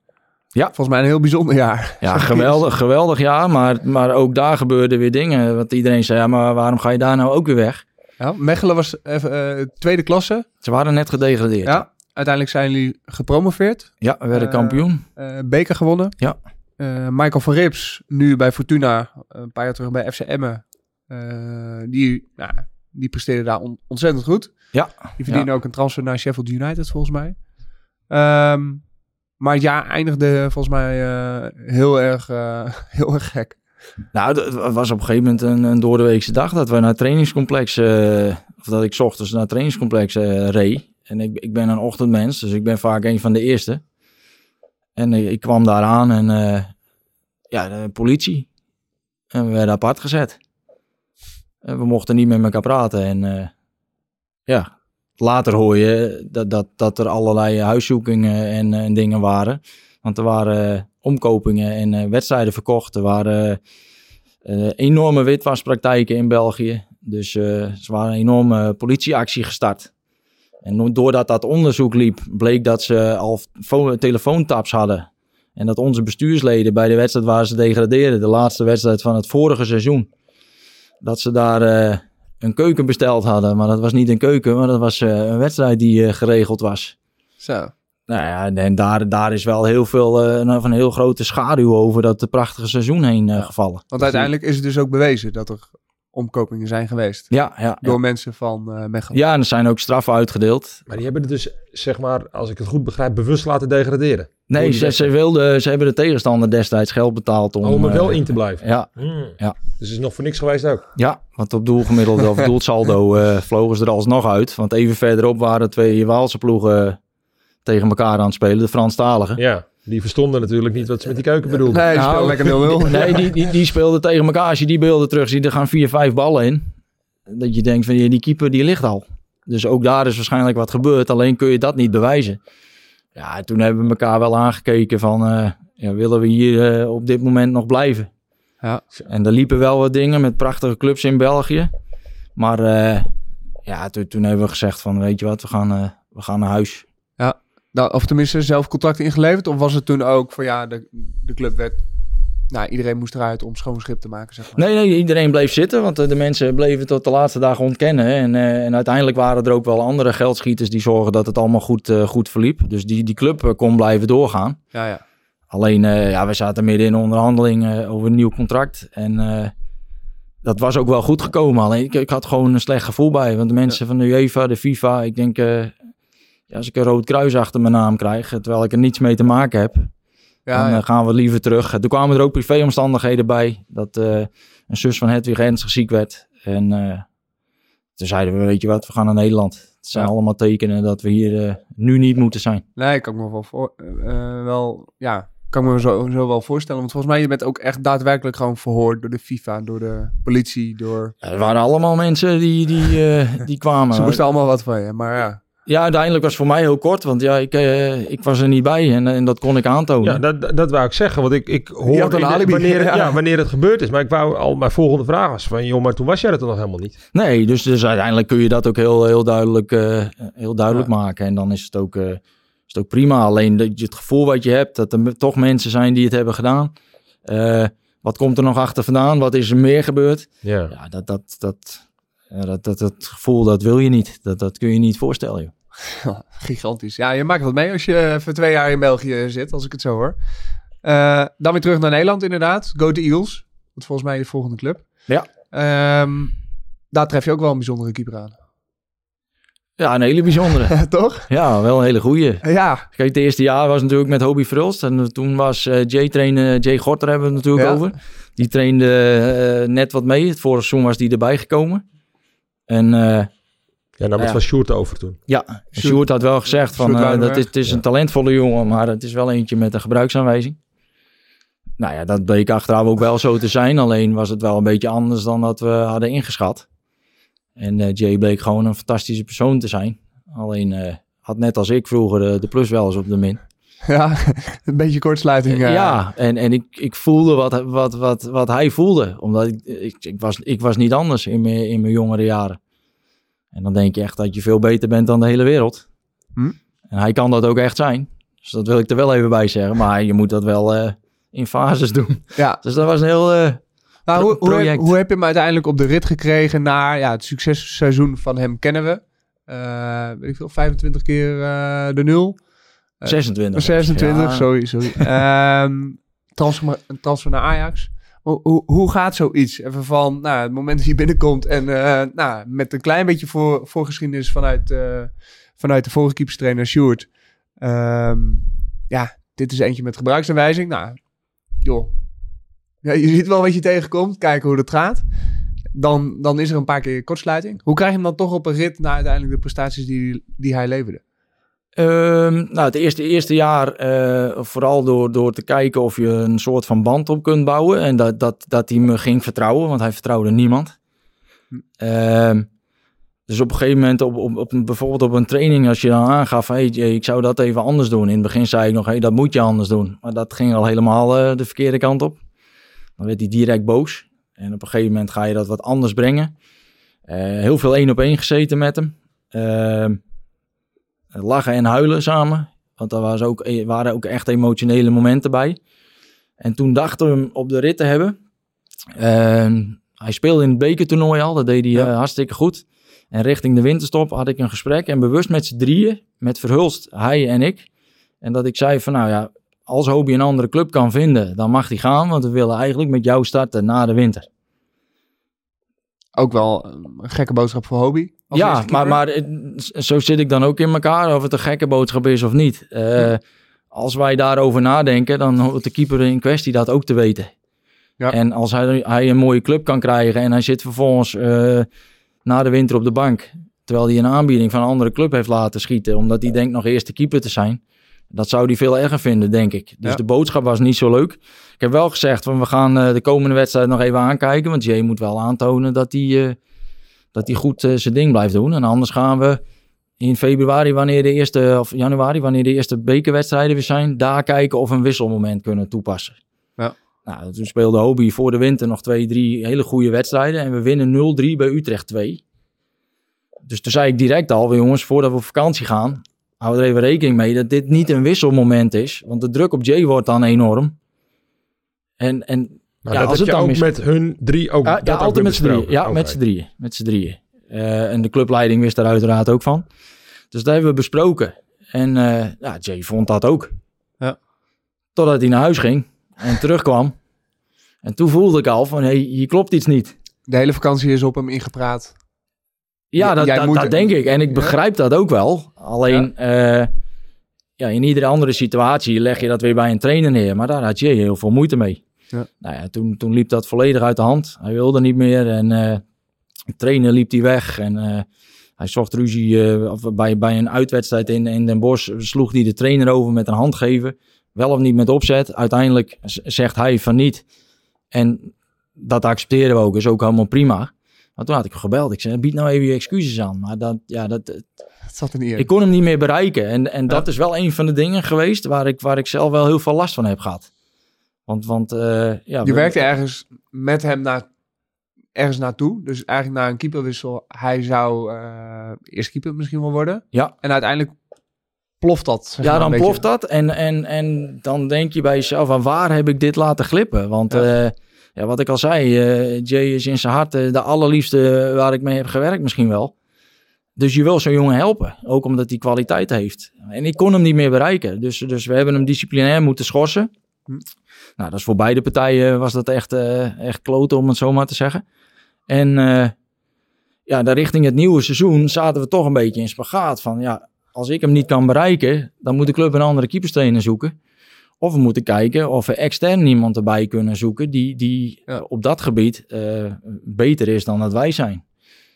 S7: Ja.
S5: Volgens mij een heel bijzonder jaar.
S7: Ja, geweldig, geweldig ja, maar, maar ook daar gebeurden weer dingen. Want iedereen zei, ja, maar waarom ga je daar nou ook weer weg?
S5: Ja, Mechelen was even eh, tweede klasse.
S7: Ze waren net gedegradeerd.
S5: Ja, uiteindelijk zijn jullie gepromoveerd.
S7: Ja, we werden
S5: Eh,
S7: kampioen.
S5: eh, beker gewonnen.
S7: Ja.
S5: Michael van Rips, nu bij Fortuna, een paar jaar terug bij FC Emmen. die, nou, die presteerde daar on- ontzettend goed.
S7: Ja.
S5: Die verdienen ook een transfer naar Sheffield United, volgens mij. Ehm, maar het jaar eindigde volgens mij eh, heel, erg, eh, heel erg gek.
S7: Nou, het was op een gegeven moment een, een doordeweekse dag dat we naar het trainingscomplex, eh, of dat ik ochtends naar het trainingscomplex reed. En ik, ik ben een ochtendmens, dus ik ben vaak een van de eerste. En ik, ik kwam daar aan en ja, de politie. En we werden apart gezet. En we mochten niet met elkaar praten. En ja, later hoor je dat, dat, dat er allerlei huiszoekingen en, en dingen waren. Want er waren eh, omkopingen en eh, wedstrijden verkocht. Er waren eh, enorme witwaspraktijken in België. Dus eh ze waren een enorme politieactie gestart. En doordat dat onderzoek liep, bleek dat ze al fo- telefoontaps hadden. En dat onze bestuursleden bij de wedstrijd waar ze degradeerden, de laatste wedstrijd van het vorige seizoen, dat ze daar eh, een keuken besteld hadden. Maar dat was niet een keuken, maar dat was eh, een wedstrijd die eh, geregeld was.
S5: Zo.
S7: Nou ja, en daar, daar is wel heel veel, eh, van een heel grote schaduw over dat prachtige seizoen heen eh, gevallen.
S5: Want uiteindelijk is het dus ook bewezen dat er omkopingen zijn geweest.
S7: Ja, ja,
S5: Door
S7: ja.
S5: mensen van eh Mechelen.
S7: ja, en er zijn ook straffen uitgedeeld.
S6: Maar die hebben het dus, zeg maar, als ik het goed begrijp, bewust laten degraderen.
S7: Nee, ze, ze, wilden, ze hebben de tegenstander destijds geld betaald om...
S6: Om er wel
S7: eh,
S6: in te blijven.
S7: Ja,
S6: Hmm.
S7: Ja.
S6: Dus het is nog voor niks geweest ook.
S7: ja, want op doelgemiddelde of doelsaldo eh vlogen ze er alsnog uit. Want even verderop waren twee Waalse ploegen tegen elkaar aan het spelen, de Franstaligen.
S6: Ja, die verstonden natuurlijk niet wat ze met die keuken bedoelden.
S5: Nee, die
S7: Nou,
S5: lekker 0-0.
S7: Nee, die, die, die speelden tegen elkaar. Als je die beelden terug ziet, er gaan vier, vijf ballen in. Dat je denkt van die, die keeper die ligt al. Dus ook daar is waarschijnlijk wat gebeurd. Alleen kun je dat niet bewijzen. Ja, toen hebben we elkaar wel aangekeken van... eh, ja, willen we hier eh, op dit moment nog blijven?
S5: Ja.
S7: En er liepen wel wat dingen met prachtige clubs in België. Maar eh, ja, toen, toen hebben we gezegd van... Weet je wat, we gaan, eh, we gaan naar huis.
S5: Nou, of tenminste zelf contract ingeleverd? Of was het toen ook van ja, de, de club werd... Nou, iedereen moest eruit om schoon schip te maken, zeg maar.
S7: Nee, nee, iedereen bleef zitten, want eh, de mensen bleven tot de laatste dagen ontkennen. En, eh, en uiteindelijk waren er ook wel andere geldschieters die zorgen dat het allemaal goed, eh, goed verliep. Dus die, die club kon blijven doorgaan.
S5: Ja, ja.
S7: Alleen, ja, we zaten midden in onderhandelingen over een nieuw contract. En dat was ook wel goed gekomen. Alleen, ik, ik had gewoon een slecht gevoel bij. Want de mensen van de UEFA, de FIFA, ik denk... eh, ja, als ik een rood kruis achter mijn naam krijg, terwijl ik er niets mee te maken heb...
S5: Ja,
S7: dan
S5: ja.
S7: eh, gaan we liever terug. Toen kwamen er ook privéomstandigheden bij. Dat eh, een zus van Hedwig ernstig ziek werd. En eh, toen zeiden we, weet je wat, we gaan naar Nederland. Het zijn allemaal tekenen dat we hier eh, nu niet moeten zijn.
S5: Nee, kan ik me wel, voor, eh, wel ja, kan ik me zo, zo wel voorstellen. Want volgens mij je bent ook echt daadwerkelijk gewoon verhoord door de FIFA, door de politie, door...
S7: Ja, er waren allemaal mensen die, die, eh, die kwamen.
S5: Ze moesten allemaal wat van je, maar ja.
S7: Ja, uiteindelijk was het voor mij heel kort, want ja, ik, eh, ik was er niet bij en, en dat kon ik aantonen.
S6: Ja, dat, dat- dat wou ik zeggen. Want ik, ik hoor
S5: had een
S6: in wanneer,
S5: Ja.
S6: ja. wanneer het gebeurd is. Maar ik wou al mijn volgende vraag was van... joh, maar toen was jij er toch nog helemaal niet?
S7: Nee, dus, dus uiteindelijk kun je dat ook heel, heel duidelijk, eh, heel duidelijk maken. En dan is het, ook, eh, is het ook prima. Alleen dat je het gevoel wat je hebt, dat er toch mensen zijn die het hebben gedaan. Wat komt er nog achter vandaan? Wat is er meer gebeurd?
S6: Ja.
S7: Ja, dat, dat, dat, dat, dat, dat gevoel, dat wil je niet. Dat, dat kun je niet voorstellen, joh.
S5: Gigantisch. Ja, je maakt wat mee als je even twee jaar in België zit, als ik het zo hoor. Eh, dan weer terug naar Nederland inderdaad. Go to Eagles. Dat is volgens mij de volgende club.
S7: Ja.
S5: Ehm, daar tref je ook wel een bijzondere keeper aan.
S7: Ja, een hele bijzondere.
S5: Toch?
S7: ja, wel een hele goeie.
S5: Ja.
S7: Kijk, het eerste jaar was natuurlijk met Hobie Verhulst. En toen was eh, Jay trainen, Jay Gorter hebben we het natuurlijk
S5: Ja.
S7: over. Die trainde eh, net wat mee. Het vorige seizoen was die erbij gekomen. En eh,
S6: Ja, nou
S7: Ja.
S6: was Sjoerd over toen.
S7: ja, Sjoerd had wel gezegd van, eh, dat is, het is een talentvolle jongen, maar het is wel eentje met een gebruiksaanwijzing. Nou ja, dat bleek achteraf ook wel zo te zijn. Alleen was het wel een beetje anders dan dat we hadden ingeschat. En eh, Jay bleek gewoon een fantastische persoon te zijn. Alleen eh, had net als ik vroeger de, de plus wel eens op de min.
S5: Ja, een beetje kortsluiting. eh.
S7: Ja, en, en ik, ik voelde wat, wat, wat, wat hij voelde. Omdat ik, ik, ik, was, ik was niet anders in mijn, in mijn jongere jaren. En dan denk je echt dat je veel beter bent dan de hele wereld.
S5: Hm?
S7: En hij kan dat ook echt zijn. Dus dat wil ik er wel even bij zeggen. Maar je moet dat wel eh, in fases doen.
S5: ja.
S7: Dus dat was een heel... eh,
S5: Nou, hoe, hoe, heb, hoe heb je hem uiteindelijk op de rit gekregen naar ja, het successeizoen van hem kennen we. Eh weet ik veel, 25 keer eh, de nul. Eh,
S7: 26.
S5: 26,
S7: Ja.
S5: sorry, sorry. Ehm transfer, een transfer naar Ajax. Hoe, hoe, hoe gaat zoiets? Even van nou, het moment dat je binnenkomt en eh, nou, met een klein beetje voor, voorgeschiedenis vanuit, eh, vanuit de vorige keeperstrainer Sjoerd. Ehm, ja, dit is eentje met gebruiksaanwijzing. Nou, joh. Ja, je ziet wel wat je tegenkomt, kijken hoe dat gaat. Dan, dan is er een paar keer kortsluiting. Hoe krijg je hem dan toch op een rit naar uiteindelijk de prestaties die, die hij leverde?
S7: Ehm, nou, het eerste, eerste jaar eh, vooral door, door te kijken of je een soort van band op kunt bouwen. En dat, dat, dat hij me ging vertrouwen, want hij vertrouwde niemand. Ehm, dus op een gegeven moment, op, op, op, bijvoorbeeld op een training, als je dan aangaf, hey, ik zou dat even anders doen. In het begin zei ik nog, hey, dat moet je anders doen. Maar dat ging al helemaal eh, de verkeerde kant op. Dan werd hij direct boos. En op een gegeven moment ga je dat wat anders brengen. Eh, heel veel één op één gezeten met hem. Ehm, lachen en huilen samen. Want daar was ook, eh, waren ook echt emotionele momenten bij. En toen dachten we hem op de rit te hebben. Hij speelde in het bekertoernooi al. Dat deed hij
S5: Ja.
S7: eh, hartstikke goed. En richting de winterstop had ik een gesprek. En bewust met z'n drieën. Met Verhulst, hij en ik. En dat ik zei van nou ja, als Hobie een andere club kan vinden, dan mag hij gaan. Want we willen eigenlijk met jou starten na de winter.
S5: Ook wel een gekke boodschap voor Hobby.
S7: Ja, maar, maar eh, zo zit ik dan ook in elkaar, of het een gekke boodschap is of niet. Eh, Als wij daarover nadenken, dan hoort de keeper in kwestie dat ook te weten.
S5: Ja.
S7: En als hij, hij een mooie club kan krijgen en hij zit vervolgens eh, na de winter op de bank, terwijl hij een aanbieding van een andere club heeft laten schieten, omdat hij denkt nog eerste keeper te zijn. Dat zou hij veel erger vinden, denk ik. Dus
S5: Ja.
S7: de boodschap was niet zo leuk. Ik heb wel gezegd, van we gaan de komende wedstrijd nog even aankijken. Want Jay moet wel aantonen dat hij, dat hij goed eh, zijn ding blijft doen. En anders gaan we in februari, wanneer de eerste, of januari, wanneer de eerste bekerwedstrijden weer zijn, daar kijken of we een wisselmoment kunnen toepassen.
S5: Ja.
S7: Nou, toen speelde Hobie voor de winter nog twee, drie hele goede wedstrijden. En we winnen 0-3 bij Utrecht 2. Dus toen zei ik direct al, jongens, voordat we op vakantie gaan, hou er even rekening mee dat dit niet een wisselmoment is. Want de druk op Jay wordt dan enorm. En, en
S6: Maar
S7: Ja,
S6: dat
S7: als
S6: heb
S7: het
S6: je
S7: dan
S6: ook
S7: mis-
S6: met hun drie ook.
S7: ja,
S6: dat
S7: ja
S6: ook
S7: altijd met z'n drieën. Ja, met z'n drieën. Met z'n drieën. Eh, en de clubleiding wist daar uiteraard ook van. Dus dat hebben we besproken. En eh, ja, Jay vond dat ook.
S5: Ja.
S7: Totdat hij naar huis ging en terugkwam. En toen voelde ik al van, hé, hey, hier klopt iets niet.
S5: De hele vakantie is op hem ingepraat.
S7: Ja, dat, dat,
S5: moet-
S7: dat denk ik. En ik
S5: Ja.
S7: begrijp dat ook wel. Alleen, ja. ja, in iedere andere situatie leg je dat weer bij een trainer neer. Maar daar had Jay heel veel moeite mee.
S5: Ja.
S7: Nou ja, toen, toen liep dat volledig uit de hand. Hij wilde niet meer en eh, de trainer liep hij weg. En eh, hij zocht ruzie eh, bij, bij een uitwedstrijd in, in Den Bosch. Sloeg hij de trainer over met een handgeven. Wel of niet met opzet. Uiteindelijk zegt hij van niet. En dat accepteren we ook. Is ook helemaal prima. Maar toen had ik hem gebeld. Ik zei, bied nou even je excuses aan. Maar dat, ja, dat,
S5: Het zat in.
S7: ik kon hem niet meer bereiken. En, en dat is wel een van de dingen geweest waar ik, waar ik zelf wel heel veel last van heb gehad. Want, want eh, ja,
S5: je
S7: we-
S5: werkte ergens met hem naar, ergens naartoe. Dus eigenlijk naar een keeperwissel. Hij zou eh eerst keeper misschien wel worden.
S7: Ja.
S5: En uiteindelijk ploft dat.
S7: Ja, dan ploft dat. En, en, en dan denk je bij jezelf, aan waar heb ik dit laten glippen? Want
S5: Ja.
S7: ja, ja wat ik al zei, eh, Jay is in zijn hart eh, de allerliefste waar ik mee heb gewerkt misschien wel. Dus je wil zo'n jongen helpen, ook omdat hij kwaliteit heeft. En ik kon hem niet meer bereiken. Dus, dus we hebben hem disciplinair moeten schorsen. Nou, dat is voor beide partijen was dat echt, eh, echt kloten, om het zo maar te zeggen. En eh, ja, dan richting het nieuwe seizoen zaten we toch een beetje in spagaat. Van ja, als ik hem niet kan bereiken, dan moet de club een andere keeperstrainer zoeken. Of we moeten kijken of we extern iemand erbij kunnen zoeken die, die
S5: Ja.
S7: op dat gebied eh, beter is dan dat wij zijn.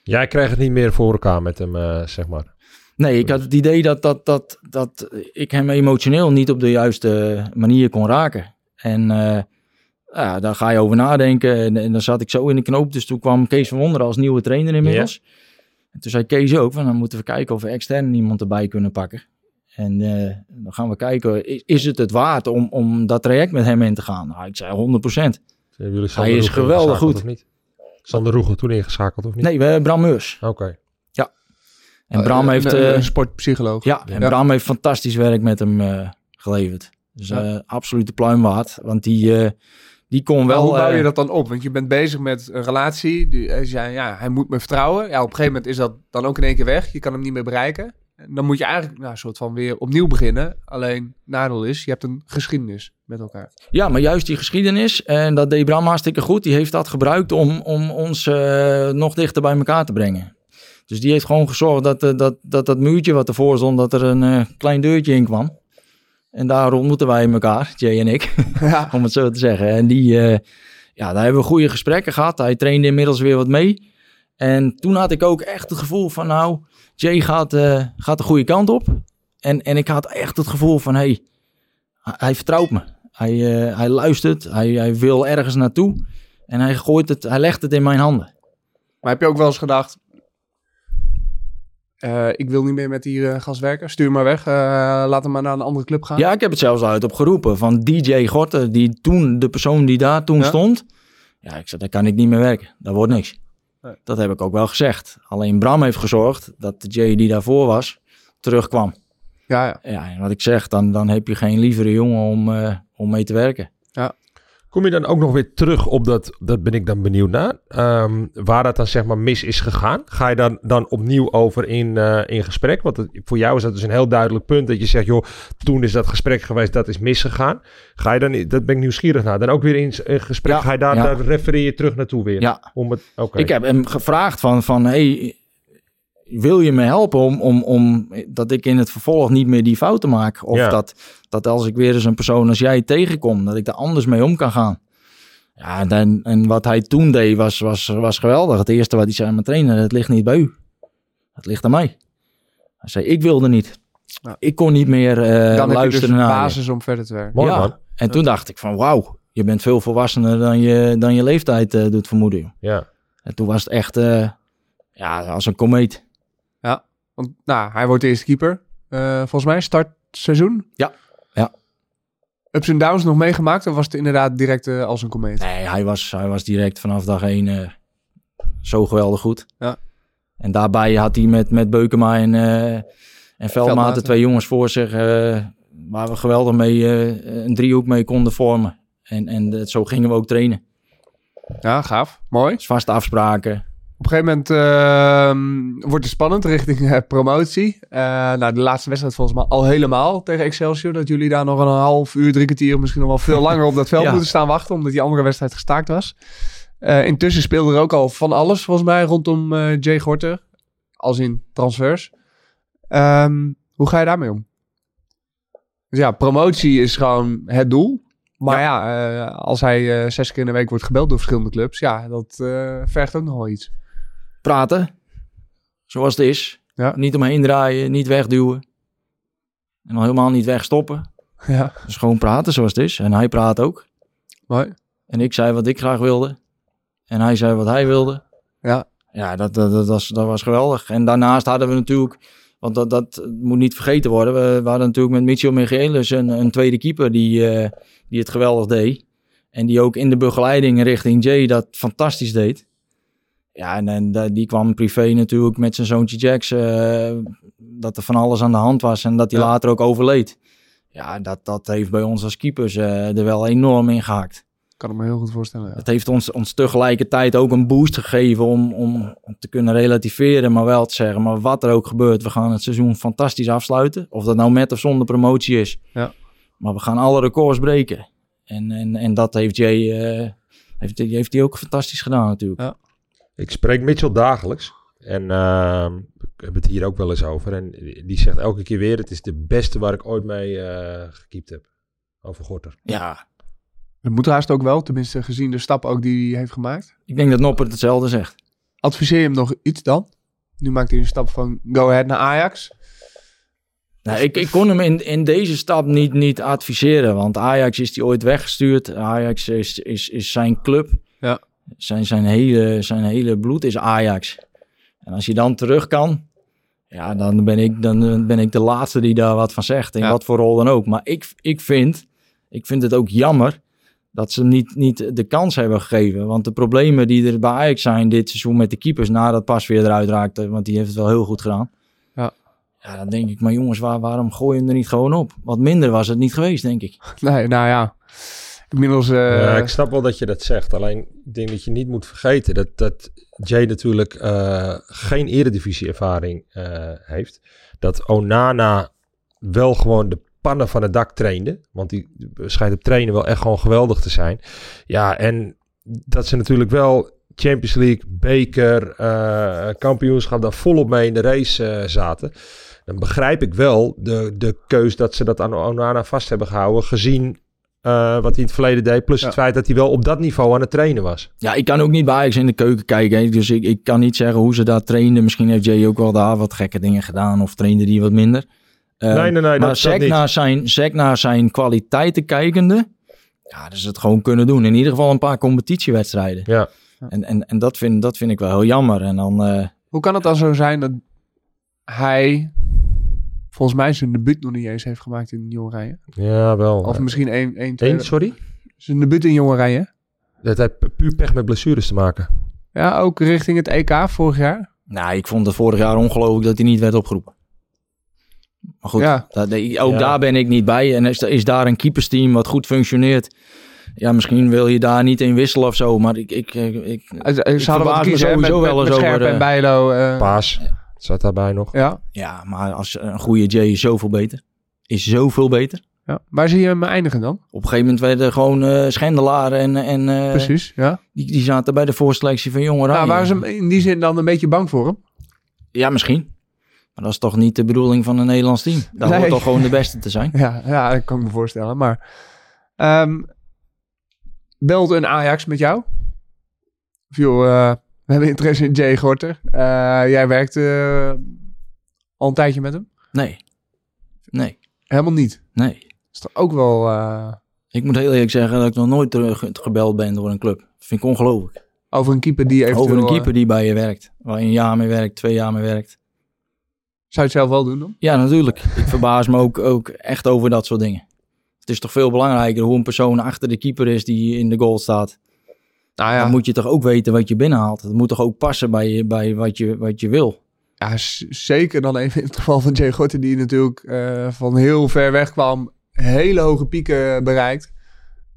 S6: Jij krijgt het niet meer voor elkaar met hem, eh, zeg maar.
S7: Nee, ik had het idee dat, dat, dat, dat ik hem emotioneel niet op de juiste manier kon raken. En eh, ja, daar ga je over nadenken. En, en dan zat ik zo in de knoop. Dus toen kwam Kees van Wonderen als nieuwe trainer inmiddels. En toen zei Kees ook, van, dan moeten we kijken of we extern iemand erbij kunnen pakken. En eh, dan gaan we kijken, is, is het het waard om, om dat traject met hem in te gaan? Nou, ik zei 100
S6: Hebben jullie Sander
S7: Hij is geweldig goed.
S6: Of niet? Sander Roeger toen ingeschakeld of niet?
S7: Nee, we hebben Bram Meurs.
S6: Oké.
S7: En Bram
S5: Eh,
S7: heeft...
S5: een, een sportpsycholoog.
S7: Ja, en
S5: Ja.
S7: Bram heeft fantastisch werk met hem eh, geleverd. Dus
S5: Ja.
S7: eh absoluut de pluim waard. Want die, eh, die kon wel...
S5: hoe bouw je
S7: eh,
S5: dat dan op? Want je bent bezig met een relatie. Die, hij zei, ja, hij moet me vertrouwen. Ja, op een gegeven moment is dat dan ook in één keer weg. Je kan hem niet meer bereiken. En dan moet je eigenlijk nou, een soort van weer opnieuw beginnen. Alleen nadeel is, je hebt een geschiedenis met elkaar.
S7: Ja, maar juist die geschiedenis, en dat deed Bram hartstikke goed, die heeft dat gebruikt om, om ons nog dichter bij elkaar te brengen. Dus die heeft gewoon gezorgd dat dat, dat, dat muurtje wat ervoor stond, dat er een klein deurtje in kwam. En daar ontmoeten wij elkaar, Jay en ik,
S5: Ja.
S7: om het zo te zeggen. En die, eh, ja, daar hebben we goede gesprekken gehad. Hij trainde inmiddels weer wat mee. En toen had ik ook echt het gevoel van, nou, Jay gaat, eh, gaat de goede kant op. En, en ik had echt het gevoel van, hey, hij, hij vertrouwt me. Hij, eh, hij luistert, hij, hij wil ergens naartoe. En hij gooit het, hij legt het in mijn handen.
S5: Maar heb je ook wel eens gedacht... eh, ik wil niet meer met die eh, gast werken. Stuur maar weg. eh, laat hem maar naar een andere club gaan.
S7: Ja, ik heb het zelfs uit opgeroepen van DJ Gorten, die toen, de persoon die daar toen
S5: Ja?
S7: stond. Ja, ik zei, daar kan ik niet meer werken. Dat wordt niks.
S5: Nee.
S7: Dat heb ik ook wel gezegd. Alleen Bram heeft gezorgd dat de Jay die daarvoor was, terugkwam.
S5: ja, ja.
S7: Ja, en wat ik zeg, dan, dan heb je geen lievere jongen om, eh, om mee te werken.
S6: Kom je dan ook nog weer terug op dat, dat ben ik dan benieuwd naar, ehm, waar dat dan zeg maar mis is gegaan? Ga je dan, dan opnieuw over in, eh, in gesprek? Want het- voor jou is dat dus een heel duidelijk punt dat je zegt, joh, toen is dat gesprek geweest, dat is misgegaan. Ga je dan, dat ben ik nieuwsgierig naar, dan ook weer in, in gesprek,
S7: Ja,
S6: ga je daar,
S7: ja.
S6: daar refereer je terug naartoe weer?
S7: Ja,
S6: Om het, oké.
S7: ik heb hem gevraagd van, van hey, wil je me helpen om, om, om dat ik in het vervolg niet meer die fouten maak? Of
S6: Ja.
S7: dat, dat als ik weer eens een persoon als jij tegenkom, dat ik daar anders mee om kan gaan. Ja, en, dan- en wat hij toen deed was, was, was geweldig. Het eerste wat hij zei, mijn trainer, het ligt niet bij u. Het ligt aan mij. Hij zei, ik wilde niet.
S5: Ja.
S7: Ik kon niet meer eh,
S5: Dan heb je dus
S7: luisteren
S5: een
S7: naar je.
S5: basis om verder te werken.
S6: Mooi
S7: ja.
S6: man.
S7: En toen dacht ik van, wauw, je bent veel volwassener dan je, dan je leeftijd eh, doet vermoeden.
S6: Ja.
S7: En toen was het echt, eh, ja, als een komeet.
S5: Want nou, hij wordt de eerste keeper. Eh, volgens mij start seizoen.
S7: Ja, ja.
S5: Ups en downs nog meegemaakt? Of was het inderdaad direct eh, als een komeet?
S7: Nee, hij was, hij was direct vanaf dag één eh, zo geweldig goed.
S5: Ja.
S7: En daarbij had hij met, met Beukema en, en Veldmaat de twee jongens voor zich... waar we geweldig mee een driehoek mee konden vormen. En, en zo gingen we ook trainen.
S5: Ja, gaaf. Mooi.
S7: Dus vaste afspraken.
S5: Op een gegeven moment ehm, wordt het spannend richting eh, promotie. Nou, de laatste wedstrijd volgens mij al helemaal tegen Excelsior. Dat jullie daar nog een half uur, drie kwartier, misschien nog wel veel langer op dat veld
S7: Ja.
S5: moeten staan wachten. Omdat die andere wedstrijd gestaakt was. Eh, intussen speelde er ook al van alles volgens mij rondom Jay Gorter. Als in transfers. Ehm, hoe ga je daarmee om? Dus ja, promotie is gewoon het doel. Maar ja, als hij zes keer in de week wordt gebeld door verschillende clubs. Ja, dat vergt ook nog wel iets.
S7: Praten. Zoals het is.
S5: Ja.
S7: Niet omheen draaien, niet wegduwen. En al helemaal niet wegstoppen.
S5: Ja,
S7: Dus gewoon praten zoals het is. En hij praat ook.
S5: mooi.
S7: En ik zei wat ik graag wilde. En hij zei wat hij wilde.
S5: Ja.
S7: Ja, dat, dat, dat, was, dat was geweldig. En daarnaast hadden we natuurlijk... Want dat, dat moet niet vergeten worden. We, we hadden natuurlijk met Mitchell Michaelis een, een tweede keeper die, eh, die het geweldig deed. En die ook in de begeleiding richting Jay dat fantastisch deed. Ja, en, en da- die kwam privé natuurlijk met zijn zoontje Jax. eh, dat er van alles aan de hand was en dat hij
S5: Ja.
S7: later ook overleed. Ja, dat, dat heeft bij ons als keepers eh, er wel enorm in gehaakt.
S5: Kan ik me heel goed voorstellen. Ja.
S7: Het heeft ons, ons tegelijkertijd ook een boost gegeven om, om te kunnen relativeren, maar wel te zeggen, maar wat er ook gebeurt, we gaan het seizoen fantastisch afsluiten. Of dat nou met of zonder promotie is.
S5: Ja.
S7: Maar we gaan alle records breken. En, en, en dat heeft Jay, eh, heeft, heeft hij ook fantastisch gedaan natuurlijk.
S5: Ja.
S6: Ik spreek Mitchell dagelijks. En ehm, we hebben het hier ook wel eens over. En die zegt elke keer weer, het is de beste waar ik ooit mee eh gekiept heb. Over Gorter.
S7: Ja,
S5: Dat moet haast ook wel, tenminste gezien de stap ook die hij heeft gemaakt.
S7: ik denk dat Noppert hetzelfde zegt.
S5: Adviseer je hem nog iets dan? Nu maakt hij een stap van go ahead naar Ajax.
S7: Nou, ik, ik kon hem in, in deze stap niet, niet adviseren, want Ajax is die ooit weggestuurd. Ajax is, is, is zijn club.
S5: Ja.
S7: Zijn, zijn, hele, zijn hele bloed is Ajax. En als je dan terug kan, ja, dan ben ik, dan ben ik de laatste die daar wat van zegt. In
S5: Ja.
S7: wat voor rol dan ook. Maar ik, ik, vind, ik vind het ook jammer dat ze hem niet, niet de kans hebben gegeven. Want de problemen die er bij Ajax zijn dit seizoen met de keepers, nadat pas weer eruit raakte, want die heeft het wel heel goed gedaan.
S5: Ja.
S7: Ja, dan denk ik, maar jongens, waar, waarom gooi je hem er niet gewoon op? Wat minder was het niet geweest, denk ik.
S5: Nee, nou ja. Eh,
S6: ik snap wel dat je dat zegt. Alleen ik denk dat je niet moet vergeten dat, dat Jay natuurlijk eh, geen eredivisie-ervaring eh, heeft. Dat Onana wel gewoon de pannen van het dak trainde. Want die schijnt op trainen wel echt gewoon geweldig te zijn. Ja, en dat ze natuurlijk wel Champions League, beker, kampioenschap daar volop mee in de race zaten. Dan begrijp ik wel de, de keus dat ze dat aan Onana vast hebben gehouden. Gezien eh, wat hij in het verleden deed. Plus
S5: Ja.
S6: het feit dat hij wel op dat niveau aan het trainen was.
S7: Ja, ik kan ook niet bij Ajax in de keuken kijken. hè. Dus ik, ik kan niet zeggen hoe ze daar trainden. Misschien heeft Jay ook wel daar wat gekke dingen gedaan. Of trainde die wat minder. Eh,
S6: nee, nee, nee.
S7: maar
S6: niet.
S7: naar, zijn, naar zijn kwaliteiten kijkende. Ja, dus het gewoon kunnen doen. In ieder geval een paar competitiewedstrijden.
S6: Ja.
S7: En, en, en dat, vind, dat vind ik wel heel jammer. En dan, eh,
S5: Hoe kan het dan zo zijn dat hij volgens mij zijn debuut nog niet eens heeft gemaakt in Jong
S6: ja, wel.
S5: Of misschien één, één, twee...
S6: Eén, sorry?
S5: Zijn debuut in Jong
S6: Dat heeft puur pech met blessures te maken.
S5: Ja, ook richting het EK vorig jaar.
S7: nou, ik vond het vorig jaar ongelooflijk dat hij niet werd opgeroepen. Maar goed,
S5: Ja.
S7: dat- ook
S6: Ja.
S7: daar ben ik niet bij. En is, is daar een keepersteam wat goed functioneert? Ja, misschien wil je daar niet in wisselen of zo. Maar ik, ik, ik, ik, me
S5: hè, met,
S7: sowieso
S5: met,
S7: wel
S5: met
S7: eens
S5: Scherp
S7: over,
S5: en Bijlo. eh,
S6: Paas zat daarbij nog.
S5: ja,
S7: ja, maar als een goede Jay is zoveel beter. Is zoveel beter.
S5: ja. Waar zie je hem eindigen dan?
S7: Op een gegeven moment werden gewoon eh Schendelaar en, en eh,
S5: Precies, ja.
S7: die, die zaten bij de voorselectie van Jong Oranje.
S5: Nou, waren ze hem in die zin dan een beetje bang voor hem?
S7: Ja, misschien. Maar dat is toch niet de bedoeling van een Nederlands team. Dat
S5: Nee.
S7: hoort toch gewoon de beste te zijn.
S5: Ja, ja, dat kan ik me voorstellen. Maar ehm belt een Ajax met jou? Of joh, eh, we hebben interesse in Jay Gorter. Eh, jij werkt eh, al een tijdje met hem?
S7: Nee. Nee.
S5: Helemaal niet.
S7: Nee.
S5: is toch ook wel eh,
S7: Ik moet heel eerlijk zeggen dat ik nog nooit terug gebeld ben door een club. Dat vind ik ongelooflijk.
S5: over een keeper die eventueel...
S7: Over een keeper die bij je werkt. Waar je een jaar mee werkt, twee jaar mee werkt.
S5: zou je het zelf wel doen dan?
S7: Ja, natuurlijk. Ik verbaas me ook, ook echt over dat soort dingen. Het is toch veel belangrijker hoe een persoon achter de keeper is die in de goal staat.
S5: Nou ja,
S7: Dan moet je toch ook weten wat je binnenhaalt. Het moet toch ook passen bij, je, bij wat, je, wat je wil.
S5: ja, zeker dan even in het geval van Jay Gorter... die natuurlijk eh, van heel ver weg kwam. Hele hoge pieken bereikt.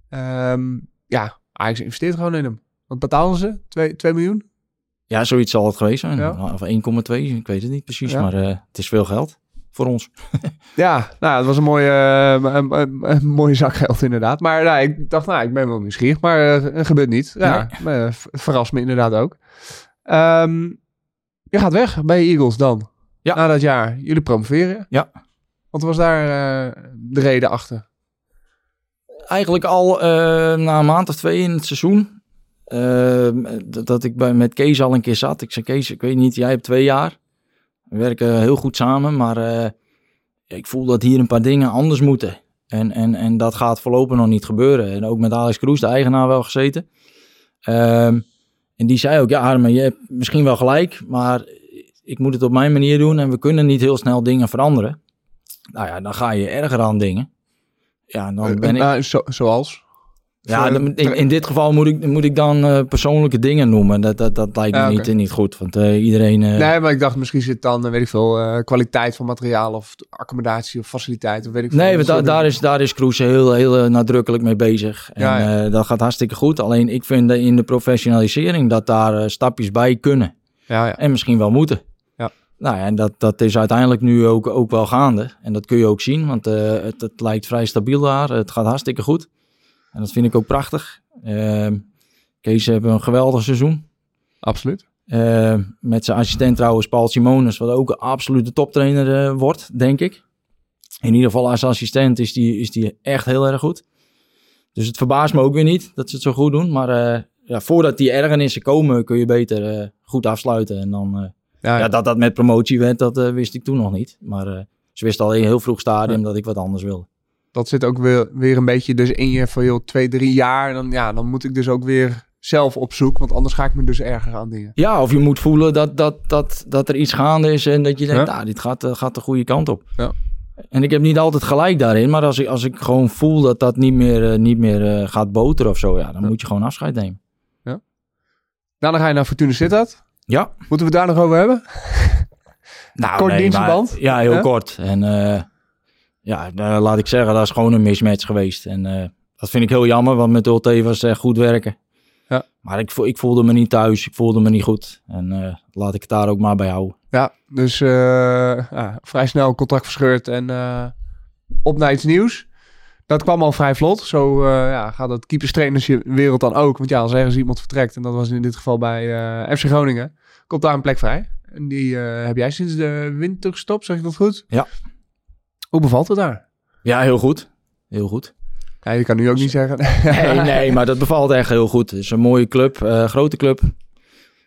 S5: Ehm, ja, Ajax investeert gewoon in hem. Wat betalen ze? 2 miljoen?
S7: Ja, zoiets zal het geweest zijn.
S5: Ja.
S7: Of 1,2, ik weet het niet precies.
S5: Ja.
S7: Maar eh, het is veel geld voor ons.
S5: Ja, nou, het was een mooie, eh, een, een- een mooie zak geld inderdaad. Maar nou, ik dacht, nou, ik ben wel nieuwsgierig, maar eh, het gebeurt niet. Ja, maar, eh, verrast me inderdaad ook. Ehm, je gaat weg bij Eagles dan.
S7: Ja.
S5: Na dat jaar. Jullie promoveren.
S7: Ja.
S5: Wat was daar eh, de reden achter?
S7: Eigenlijk al eh, na een maand of twee in het seizoen. eh, dat, dat ik bij, met Kees al een keer zat. Ik zei, Kees, ik weet niet, jij hebt twee jaar. We werken heel goed samen, maar eh, ik voel dat hier een paar dingen anders moeten. En, en, en dat gaat voorlopig nog niet gebeuren. En ook met Alex Kroes, de eigenaar, wel gezeten. Ehm, en die zei ook, ja Arme, je hebt misschien wel gelijk, maar ik moet het op mijn manier doen en we kunnen niet heel snel dingen veranderen. Nou ja, dan ga je erger aan dingen. Ja, dan ben ik...
S5: Eh, eh, zo, zoals?
S7: Ja, in, in dit geval moet ik, moet ik dan eh, persoonlijke dingen noemen. Dat, dat, dat lijkt me
S5: Ja,
S7: niet, niet goed, want eh, iedereen... eh,
S5: Nee, maar ik dacht misschien zit dan, weet ik veel, kwaliteit van materiaal of accommodatie of faciliteit of weet ik veel.
S7: Nee, want da- daar, is, daar is Kroes heel, heel nadrukkelijk mee bezig. En
S5: Ja, ja.
S7: dat gaat hartstikke goed. Alleen ik vind dat in de professionalisering dat daar stapjes bij kunnen.
S5: Ja, ja.
S7: En misschien wel moeten.
S5: Ja.
S7: Nou ja, en dat, dat is uiteindelijk nu ook, ook wel gaande. En dat kun je ook zien, want het, het lijkt vrij stabiel daar. Het gaat hartstikke goed. En dat vind ik ook prachtig. Ehm Kees hebben een geweldig seizoen.
S5: Absoluut.
S7: Eh, met zijn assistent trouwens Paul Simonis, wat ook een absolute toptrainer eh, wordt, denk ik. In ieder geval als assistent is die, is die echt heel erg goed. Dus het verbaast me ook weer niet dat ze het zo goed doen. Maar eh, ja, voordat die ergernissen komen, kun je beter eh, goed afsluiten. En dan,
S5: Ja,
S7: ja, dat dat met promotie werd, dat wist ik toen nog niet. Maar ze wisten al in een heel vroeg stadium dat ik wat anders wilde.
S5: Dat zit ook weer, weer een beetje dus in je van joh, twee, drie jaar. Dan, ja, dan moet ik dus ook weer zelf op zoek, want anders ga ik me dus erger aan dingen.
S7: Ja, of je moet voelen dat, dat, dat, dat er iets gaande is en dat je denkt,
S5: Ja.
S7: nou, dit gaat, eh, gaat de goede kant op.
S5: Ja.
S7: En ik heb niet altijd gelijk daarin, maar als ik, als ik gewoon voel dat dat niet meer, eh, niet meer eh, gaat boteren of zo, ja, dan moet je gewoon afscheid nemen.
S5: Nou, dan ga je naar Fortuna Sittard.
S7: Ja,
S5: Moeten we daar nog over hebben?
S7: nou,
S5: Kort
S7: nee,
S5: dienstverband?
S7: maar- Ja, heel
S5: Ja?
S7: kort. En ja, eh, laat ik zeggen, dat is gewoon een mismatch geweest. En eh, dat vind ik heel jammer, want met Ulte was echt goed werken.
S5: Ja.
S7: Maar ik, ik voelde me niet thuis, ik voelde me niet goed. En eh, laat ik het daar ook maar bij houden.
S5: Ja, dus eh, ja, vrij snel contract verscheurd en op naar iets nieuws. Dat kwam al vrij vlot. Zo ja, gaat het keeperstrainerswereld dan ook. Want ja, als ergens iemand vertrekt, en dat was in dit geval bij FC Groningen, komt daar een plek vrij. En die heb jij sinds de winterstop, zeg ik dat goed?
S7: Ja.
S5: Hoe bevalt het daar?
S7: Ja, heel goed. Heel goed.
S5: Ja, je kan nu ook niet zeggen.
S7: Nee, nee, maar dat bevalt echt heel goed. Het is een mooie club, eh, grote club.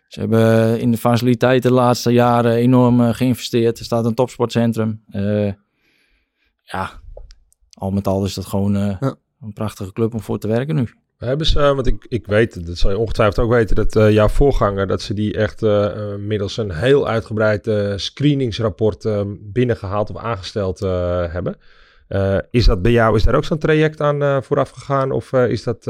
S7: Ze hebben in de faciliteiten de laatste jaren enorm eh, geïnvesteerd. Er staat een topsportcentrum. Eh, ja, al met al is dat gewoon eh,
S5: Ja.
S7: een prachtige club om voor te werken nu.
S6: Hebben ze, eh, want ik, ik weet, dat zal je ongetwijfeld ook weten, dat eh, jouw voorganger, dat ze die echt eh, middels een heel uitgebreid screeningsrapport eh, binnengehaald of aangesteld hebben. Is dat bij jou, is daar ook zo'n traject aan vooraf gegaan? Of is dat...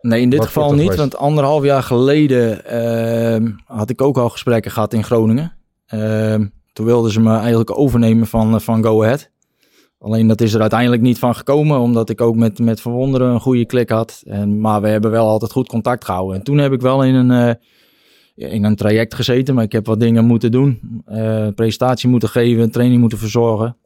S7: Nee, in dit geval niet,
S6: geweest?
S7: want anderhalf jaar geleden ehm, had ik ook al gesprekken gehad in Groningen. Ehm, toen wilden ze me eigenlijk overnemen van, van Go Ahead. Alleen dat is er uiteindelijk niet van gekomen, omdat ik ook met, met Verwonderen een goede klik had. En, maar we hebben wel altijd goed contact gehouden. En toen heb ik wel in een, eh, in een traject gezeten, maar ik heb wat dingen moeten doen. Eh, presentatie moeten geven, training moeten verzorgen.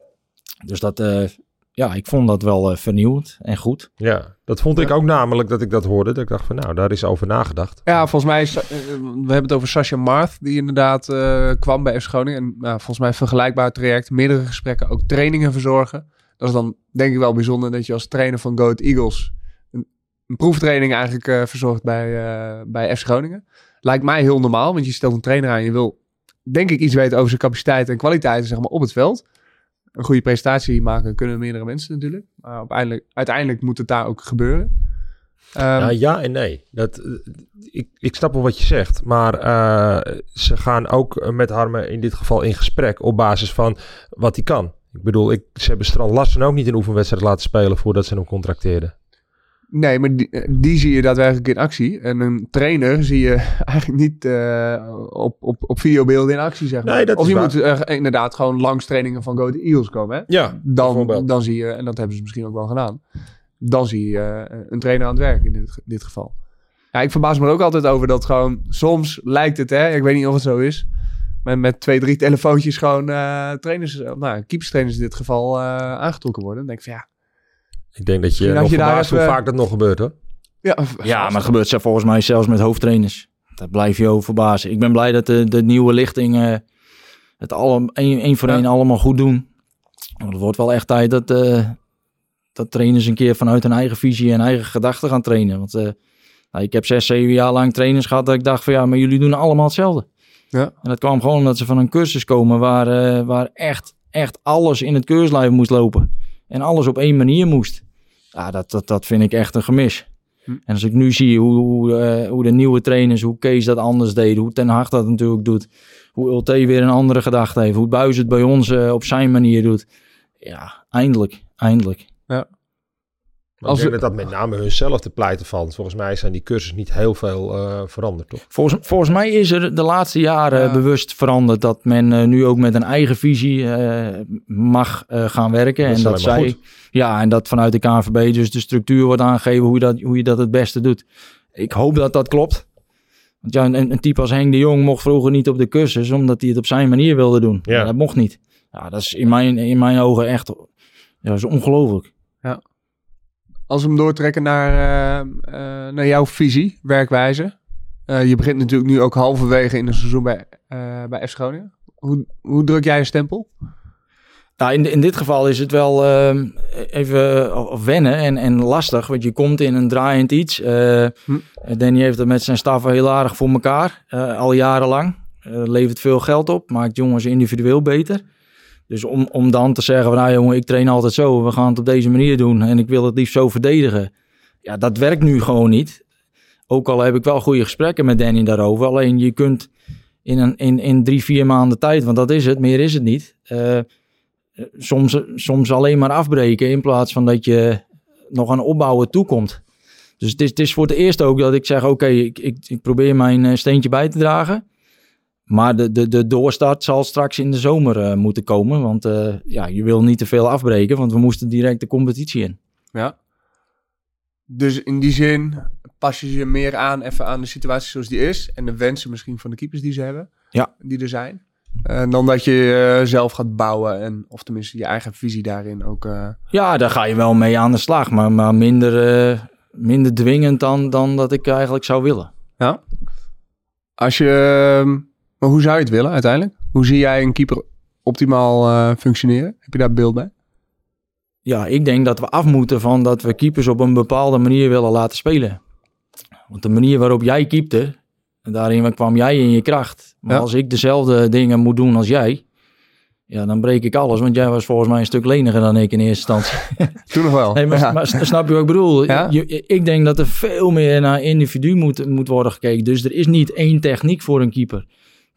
S7: Dus dat, eh, ja, ik vond dat wel eh, vernieuwend en goed.
S6: ja, dat vond ik ook namelijk dat ik dat hoorde. Dat ik dacht van, nou, daar is over nagedacht.
S5: Ja, volgens mij, is, eh, we hebben het over Sascha Marth, die inderdaad eh, kwam bij FC Groningen. En nou, volgens mij een vergelijkbaar traject, meerdere gesprekken, ook trainingen verzorgen. Dat is dan denk ik wel bijzonder dat je als trainer van Go Ahead Eagles een, een proeftraining eigenlijk eh, verzorgt bij, eh, bij FC Groningen. Lijkt mij heel normaal, want je stelt een trainer aan, je wil denk ik iets weten over zijn capaciteiten en kwaliteiten zeg maar, op het veld. Een goede presentatie maken kunnen meerdere mensen natuurlijk. Maar uiteindelijk, uiteindelijk moet het daar ook gebeuren. Ehm,
S6: ja, ja en nee. Dat, eh, ik, ik snap wel wat je zegt. Maar eh, ze gaan ook eh, met Harme in dit geval in gesprek op basis van wat hij kan. Ik bedoel, ik, ze hebben Strand Lassen ook niet een oefenwedstrijd laten spelen voordat ze hem contracteerden.
S5: Nee, maar die, die zie je daadwerkelijk in actie. En een trainer zie je eigenlijk niet eh, op, op, op videobeelden in actie, zeg maar.
S6: Nee, dat
S5: of
S6: is
S5: je
S6: waar.
S5: moet eh, inderdaad gewoon langs trainingen van Go Eagles komen. Hè?
S6: Ja,
S5: Dan, dan zie je, en dat hebben ze misschien ook wel gedaan, dan zie je eh, een trainer aan het werk in dit, dit geval. Ja, ik verbaas me er ook altijd over dat gewoon, soms lijkt het, hè, ik weet niet of het zo is, met, met twee, drie telefoontjes gewoon eh, trainers, eh, nou, keeperstrainers in dit geval eh, aangetrokken worden. Dan denk ik van ja,
S6: Ik denk dat je
S5: Misschien
S6: nog
S5: je daar
S6: verbaast hoe vaak dat nog gebeurt hoor.
S5: ja,
S7: Ja, maar het gebeurt zelf volgens mij zelfs met hoofdtrainers. Dat blijf je over verbazen. Ik ben blij dat de, de nieuwe lichting eh, het alle, één, één voor
S5: Ja.
S7: één allemaal goed doen. Want het wordt wel echt tijd dat, eh, dat trainers een keer vanuit hun eigen visie en eigen gedachten gaan trainen. Want eh, nou, ik heb zes, zeven jaar lang trainers gehad dat ik dacht van ja, maar jullie doen allemaal hetzelfde.
S5: Ja.
S7: En dat kwam gewoon omdat ze van een cursus komen waar, eh, waar echt, echt alles in het keurslijf moest lopen. En alles op één manier moest. Ja, dat, dat, dat vind ik echt een gemis.
S5: Hm.
S7: En als ik nu zie hoe, hoe, eh, hoe de nieuwe trainers, hoe Kees dat anders deed, hoe Ten Hag dat natuurlijk doet, hoe Ulte weer een andere gedachte heeft, hoe Buis het bij ons eh, op zijn manier doet. Ja, eindelijk, eindelijk.
S6: Maar
S5: Als
S6: ik denk dat dat met name hunzelf te pleiten valt. Volgens mij zijn die cursussen niet heel veel eh, veranderd, toch?
S7: Volgens, volgens mij is er de laatste jaren
S5: Ja.
S7: bewust veranderd dat men eh, nu ook met een eigen visie eh, mag eh, gaan werken.
S6: Dat is
S7: en dat zij, ja, en dat vanuit de KNVB dus de structuur wordt aangegeven hoe je dat, hoe je dat het beste doet. Ik hoop dat dat klopt. Want ja, een, een type als Henk de Jong mocht vroeger niet op de cursus, omdat hij het op zijn manier wilde doen.
S6: Ja.
S7: Ja. dat mocht niet. Ja, dat is in mijn, in mijn ogen echt ja, dat is ongelooflijk.
S5: Als we hem doortrekken naar, eh, eh, naar jouw visie, werkwijze. Eh, je begint natuurlijk nu ook halverwege in het seizoen bij, bij FC Groningen. Hoe, hoe druk jij een stempel?
S7: Nou, in, in dit geval is het wel ehm, even of wennen en, en lastig, want je komt in een draaiend iets.
S5: Hm.
S7: Danny heeft het met zijn staf heel aardig voor elkaar, eh, al jarenlang. Levert veel geld op, maakt jongens individueel beter. Dus om, om dan te zeggen, van, nou jongen, ik train altijd zo, we gaan het op deze manier doen en ik wil het liefst zo verdedigen. Ja, dat werkt nu gewoon niet. Ook al heb ik wel goede gesprekken met Danny daarover. Alleen je kunt in, een, in, in drie, vier maanden tijd, want dat is het, meer is het niet. eh, soms, soms alleen maar afbreken in plaats van dat je nog aan opbouwen toekomt. Dus het is, het is voor het eerst ook dat ik zeg, oké, ik, ik, probeer mijn eh, steentje bij te dragen. Maar de, de, de doorstart zal straks in de zomer eh, moeten komen. Want eh, ja, je wil niet te veel afbreken, want we moesten direct de competitie in.
S5: Ja. Dus in die zin pas je je meer aan even aan de situatie zoals die is. En de wensen misschien van de keepers die ze hebben.
S7: Ja.
S5: Die er zijn. Eh, dan dat je zelf gaat bouwen. En, of tenminste je eigen visie daarin ook.
S7: Ja, daar ga je wel mee aan de slag, maar, maar minder, minder dwingend dan, dan dat ik eigenlijk zou willen.
S5: Ja. Als je, ehm, maar hoe zou je het willen uiteindelijk? Hoe zie jij een keeper optimaal eh, functioneren? Heb je daar beeld bij?
S7: Ja, ik denk dat we af moeten van dat we keepers op een bepaalde manier willen laten spelen. Want de manier waarop jij keepte, daarin kwam jij in je kracht. Maar
S5: Ja.
S7: als ik dezelfde dingen moet doen als jij, ja, dan breek ik alles. Want jij was volgens mij een stuk leniger dan ik in eerste instantie.
S5: Toen nog wel.
S7: Nee, maar,
S5: Ja.
S7: maar snap je wat ik bedoel?
S5: Ja.
S7: Je- ik denk dat er veel meer naar individu moet, moet worden gekeken. Dus er is niet één techniek voor een keeper.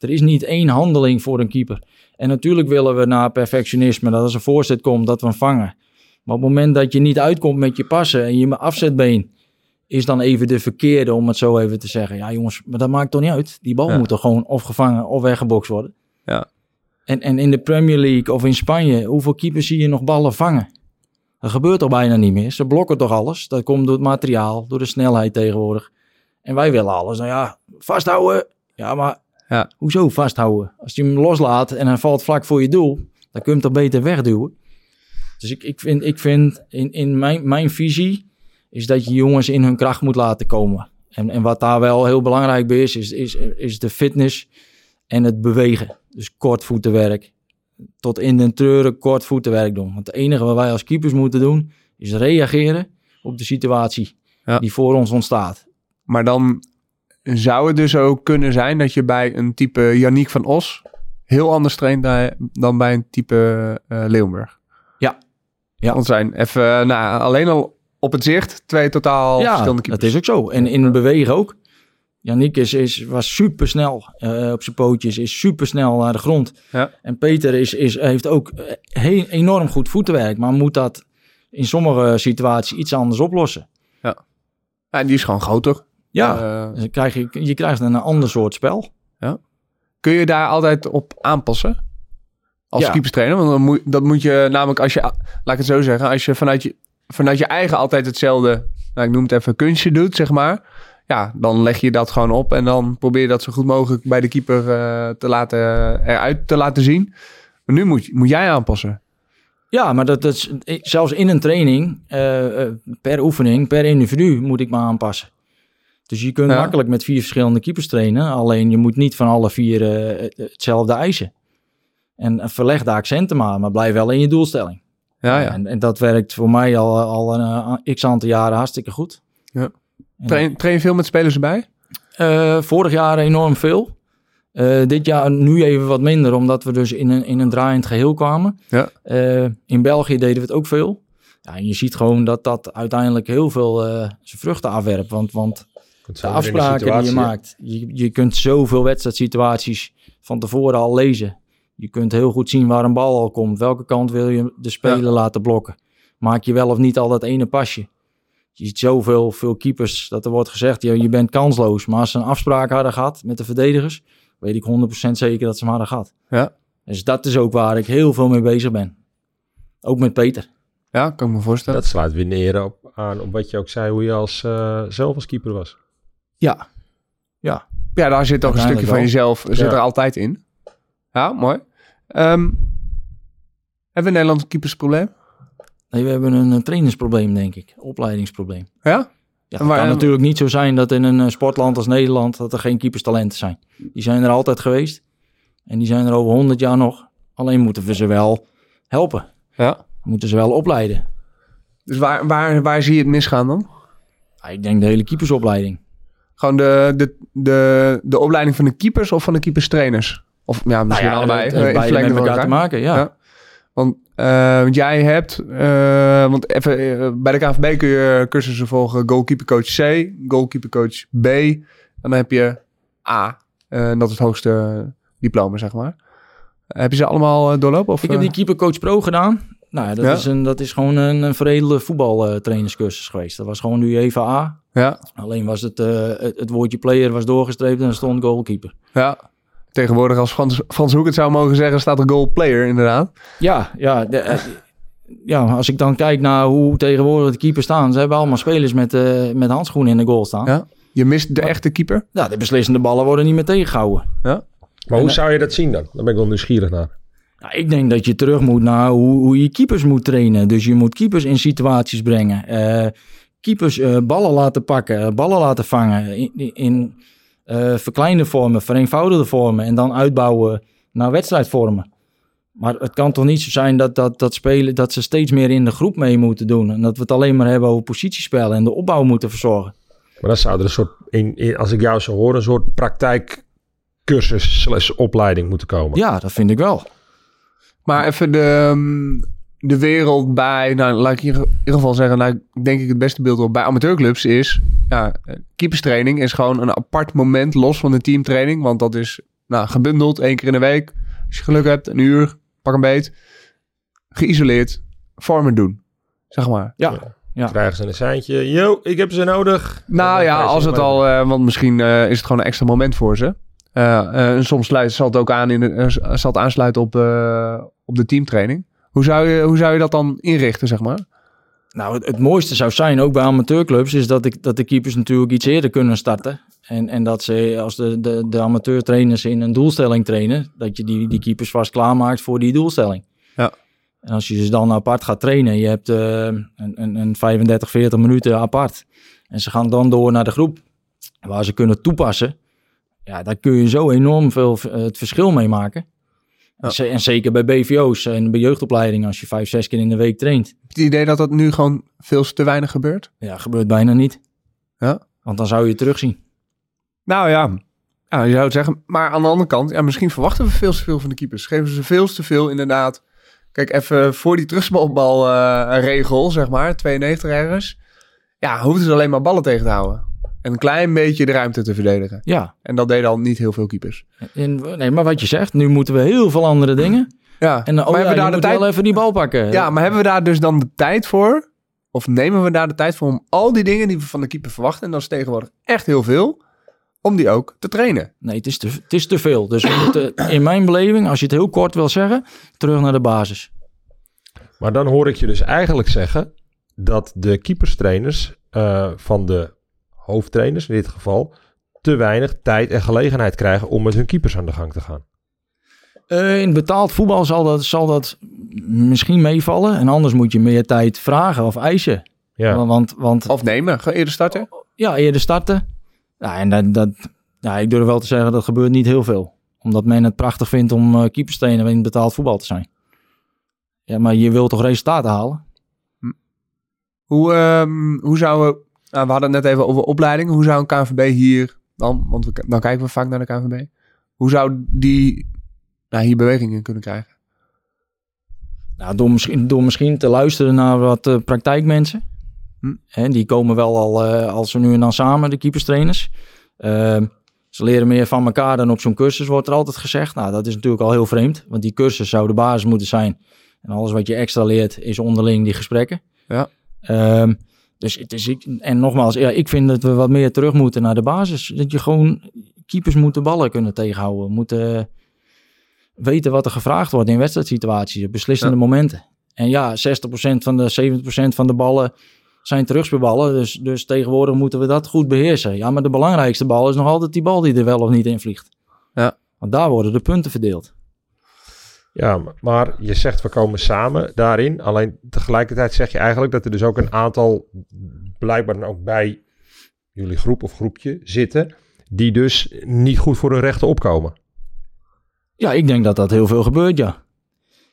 S7: Er is niet één handeling voor een keeper. En natuurlijk willen we naar perfectionisme, dat als een voorzet komt, dat we hem vangen. Maar op het moment dat je niet uitkomt met je passen en je afzetbeen is dan even de verkeerde, om het zo even te zeggen. Ja jongens, maar dat maakt toch niet uit? Die bal
S5: Ja.
S7: moet toch gewoon of gevangen of weggebokst worden?
S5: Ja.
S7: En, en in de Premier League of in Spanje, hoeveel keepers zie je nog ballen vangen? Dat gebeurt toch bijna niet meer. Ze blokken toch alles? Dat komt door het materiaal, door de snelheid tegenwoordig. En wij willen alles. Nou ja, vasthouden. Ja, maar
S5: Ja.
S7: hoezo vasthouden? Als je hem loslaat en hij valt vlak voor je doel, dan kun je hem toch beter wegduwen. Dus ik, ik vind, ik vind in, in mijn, mijn visie is dat je jongens in hun kracht moet laten komen. En, en wat daar wel heel belangrijk bij is, is, is, is de fitness en het bewegen. Dus kort voetenwerk. Tot in den treuren kort voetenwerk doen. Want het enige wat wij als keepers moeten doen, is reageren op de situatie
S5: Ja.
S7: die voor ons ontstaat.
S5: Maar dan zou het dus ook kunnen zijn dat je bij een type Yannick van Os heel anders traint dan- bij een type eh Leeuwenburg.
S7: Ja. Ja.
S5: Want zijn even, nou, alleen al op het zicht twee totaal
S7: ja,
S5: verschillende
S7: dat
S5: keepers.
S7: is ook zo. En in het bewegen ook. Yannick is, is, was supersnel eh op zijn pootjes, is supersnel naar de grond.
S5: Ja.
S7: En Peter is, is, heeft ook eh, heel, enorm goed voetenwerk, maar moet dat in sommige situaties iets anders oplossen.
S5: Ja, en die is gewoon groter.
S7: Ja,
S5: Eh,
S7: dus dan krijg je, je krijgt een ander soort spel.
S5: kun je daar altijd op aanpassen? Als
S7: Ja.
S5: keeperstrainer? Want dan moet, dat moet je namelijk als je, laat ik het zo zeggen, als je vanuit je, vanuit je eigen altijd hetzelfde, nou, ik noem het even kunstje doet, zeg maar. Ja, dan leg je dat gewoon op en dan probeer je dat zo goed mogelijk bij de keeper eh, te laten, eruit te laten zien. Maar nu moet, moet jij aanpassen.
S7: Ja, maar dat, dat is, zelfs in een training, eh, per oefening, per individu moet ik me aanpassen. Dus je kunt
S5: Ja.
S7: makkelijk met vier verschillende keepers trainen. Alleen je moet niet van alle vier eh, hetzelfde eisen. En verleg de accenten maar, maar blijf wel in je doelstelling.
S5: Ja, ja.
S7: En, en dat werkt voor mij al, al een eh, x aantal jaren hartstikke goed.
S5: Ja. Train, train je veel met spelers erbij?
S7: eh, vorig jaar enorm veel. Dit jaar nu even wat minder, omdat we dus in een, in een draaiend geheel kwamen.
S5: Ja.
S7: In België deden we het ook veel. Ja, en je ziet gewoon dat dat uiteindelijk heel veel zijn vruchten afwerpt. Want, want de afspraken die je maakt, je, je kunt zoveel wedstrijdsituaties van tevoren al lezen. Je kunt heel goed zien waar een bal al komt. Welke kant wil je de speler laten blokken? Maak je wel of niet al dat ene pasje? Je ziet zoveel veel keepers dat er wordt gezegd, ja, je bent kansloos. Maar als ze een afspraak hadden gehad met de verdedigers, weet ik 100% zeker dat ze hem hadden gehad.
S5: Ja.
S7: Dus dat is ook waar ik heel veel mee bezig ben. Ook met Peter.
S5: Ja, kan ik me voorstellen.
S6: Dat sluit weer neer op, aan op wat je ook zei, hoe je als, eh, zelf als keeper was.
S7: Ja,
S5: Ja, daar zit toch een stukje van jezelf zit
S6: Ja.
S5: er altijd in. Ja, mooi. Ehm, hebben we een keepersprobleem?
S7: nee, we hebben een, eh, trainersprobleem, denk ik. Opleidingsprobleem.
S5: Ja?
S7: Ja, het
S5: Maar,
S7: kan
S5: eh,
S7: natuurlijk niet zo zijn dat in een eh, sportland als Nederland dat er geen keeperstalenten zijn. Die zijn er altijd geweest. En die zijn er over 100 jaar nog. Alleen moeten we ze wel helpen.
S5: Ja.
S7: Moeten ze wel opleiden.
S5: Dus waar, waar, waar zie je het misgaan dan?
S7: Ja, ik denk de hele keepersopleiding.
S5: Gewoon de, de, de, de opleiding van de keepers of van de keeperstrainers? Of ja, misschien
S7: Nou ja,
S5: allebei.
S7: het
S5: eh,
S7: beide met elkaar te maken, ja.
S5: Ja. Want eh, want jij hebt, eh, want even, bij de KVB kun je cursussen volgen goalkeeper coach C, goalkeeper coach B. En dan heb je A. En dat is het hoogste diploma, zeg maar. Heb je ze allemaal doorlopen? Of,
S7: Ik heb die Keeper Coach Pro gedaan. Nou, ja, dat,
S5: Ja.
S7: is een, dat is gewoon een, een veredelde voetbaltrainerscursus geweest. Dat was gewoon de UEFA A.
S5: Ja,
S7: Alleen was het, eh, het, het woordje player was doorgestreept en er stond goalkeeper.
S5: ja. Tegenwoordig, als Frans, Frans Hoek het zou mogen zeggen, staat er goal player inderdaad.
S7: Ja, ja, de- eh, ja, als ik dan kijk naar hoe tegenwoordig de keepers staan. Ze hebben allemaal spelers met, eh, met handschoenen in de goal staan. Ja.
S5: Ja. Je mist de echte keeper.
S7: de beslissende ballen worden niet meer tegengehouden.
S6: Maar hoe zou je dat zien dan? Daar ben ik wel nieuwsgierig naar.
S7: Ja, ik denk dat je terug moet naar hoe, hoe je keepers moet trainen. Dus je moet keepers in situaties brengen. Eh, keepers eh, ballen laten pakken, eh, ballen laten vangen. In, in- in verkleinde vormen, vereenvoudigde vormen. En dan uitbouwen naar wedstrijdvormen. Maar het kan toch niet zo zijn dat, dat, dat, spelen, dat ze steeds meer in de groep mee moeten doen. En dat we het alleen maar hebben over positiespel en de opbouw moeten verzorgen.
S6: Maar dan zou er een soort, in, in- als ik jou zo hoor, een soort praktijkcursus slash opleiding moeten komen.
S7: Ja, dat vind ik wel.
S5: Maar even de, ehm, de wereld bij, nou laat ik in ieder geval zeggen, nou denk ik het beste beeld op bij amateurclubs is, ja, keeperstraining is gewoon een apart moment los van de teamtraining, want dat is nou, gebundeld één keer in de week. Als je geluk hebt, een uur, pak een beet, geïsoleerd, vormen doen, zeg maar.
S7: Ja, ja.
S6: Krijgen ze een seintje. Yo, ik heb ze nodig.
S5: Nou ja, als het al, eh, want misschien eh, is het gewoon een extra moment voor ze. Eh, eh, en soms sluit, zal het ook aan in de, eh, zal het aansluiten op, op de teamtraining. Hoe zou, je, hoe zou je dat dan inrichten, zeg maar?
S7: Nou, het, het mooiste zou zijn, ook bij amateurclubs, is dat, ik, dat de keepers natuurlijk iets eerder kunnen starten. En, en dat ze, als de, de, de amateurtrainers in een doelstelling trainen, dat je die, die keepers vast klaarmaakt voor die doelstelling.
S5: Ja.
S7: En als je ze dan apart gaat trainen, je hebt een, een, een 35, 40 minuten apart. En ze gaan dan door naar de groep waar ze kunnen toepassen. Ja, daar kun je zo enorm veel eh, het verschil mee maken.
S5: Ja.
S7: En ze- En zeker bij BVO's en bij jeugdopleiding, als je vijf, zes keer in de week traint.
S5: Heb je het idee dat dat nu gewoon veel te weinig gebeurt?
S7: Ja, gebeurt bijna niet.
S5: Ja.
S7: Want dan zou je het terugzien.
S5: Nou ja, ja je zou het zeggen. Maar aan de andere kant, ja, misschien verwachten we veel te veel van de keepers. Geven ze veel te veel inderdaad. Kijk, even voor die terugbalregel, zeg maar, 92 ergens. Ja, hoefden ze alleen maar ballen tegen te houden. En een klein beetje de ruimte te verdedigen.
S7: Ja.
S5: En dat deden al niet heel veel keepers.
S7: En, nee, maar wat je zegt, nu moeten we heel veel andere dingen.
S5: Ja,
S7: En dan, oh
S5: maar
S7: ja,
S5: hebben we
S7: je
S5: daar de
S7: moet
S5: tijd...
S7: wel even die bal pakken.
S5: Ja, maar hebben we daar dus dan de tijd voor? Of nemen we daar de tijd voor om al die dingen die we van de keeper verwachten, en dat is tegenwoordig echt heel veel, om die ook te trainen?
S7: Nee, het is te, het is te veel. Dus we moeten, in mijn beleving, als je het heel kort wil zeggen, terug naar de basis.
S6: Maar dan hoor ik je dus eigenlijk zeggen dat de keeperstrainers eh, van de hoofdtrainers in dit geval te weinig tijd en gelegenheid krijgen om met hun keepers aan de gang te gaan.
S7: Eh, in betaald voetbal zal dat, zal dat misschien meevallen. En anders moet je meer tijd vragen of eisen.
S6: Ja,
S7: Want, want
S5: Of nemen, ga eerder starten?
S7: ja, eerder starten. Ja, en dat, dat, ja, ik durf wel te zeggen, dat gebeurt niet heel veel. Omdat men het prachtig vindt om uh, keeperstrainer in betaald voetbal te zijn. Ja, maar je wilt toch resultaten halen?
S5: Hoe, ehm, hoe zou we, nou, we hadden het net even over opleidingen, hoe zou een KNVB hier dan, want we, dan kijken we vaak naar de KNVB, hoe zou die nou, hier beweging in kunnen krijgen?
S7: Nou, door, misschien, door misschien te luisteren naar wat uh, praktijkmensen.
S5: Hm.
S7: Hè, die komen wel al, uh, als we nu en dan samen, de keeperstrainers. Uh, ze leren meer van elkaar dan op zo'n cursus, wordt er altijd gezegd. Nou, dat is natuurlijk al heel vreemd, want die cursus zou de basis moeten zijn. En alles wat je extra leert, is onderling die gesprekken.
S5: Ja.
S7: Um, dus het is, en nogmaals, ja, ik vind dat we wat meer terug moeten naar de basis. Dat je gewoon, keepers moeten ballen kunnen tegenhouden. Moeten weten wat er gevraagd wordt in wedstrijdsituaties, beslissende ja. momenten. En ja, 60% van de 70% van de ballen zijn terugspeelballen. Dus, dus tegenwoordig moeten we dat goed beheersen. Ja, maar de belangrijkste bal is nog altijd die bal die er wel of niet in vliegt.
S5: Ja.
S7: Want daar worden de punten verdeeld.
S6: Ja, maar je zegt we komen samen daarin. Alleen tegelijkertijd zeg je eigenlijk dat er dus ook een aantal, blijkbaar dan ook bij jullie groep of groepje zitten, die dus niet goed voor hun rechten opkomen.
S7: Ja, ik denk dat dat heel veel gebeurt, ja.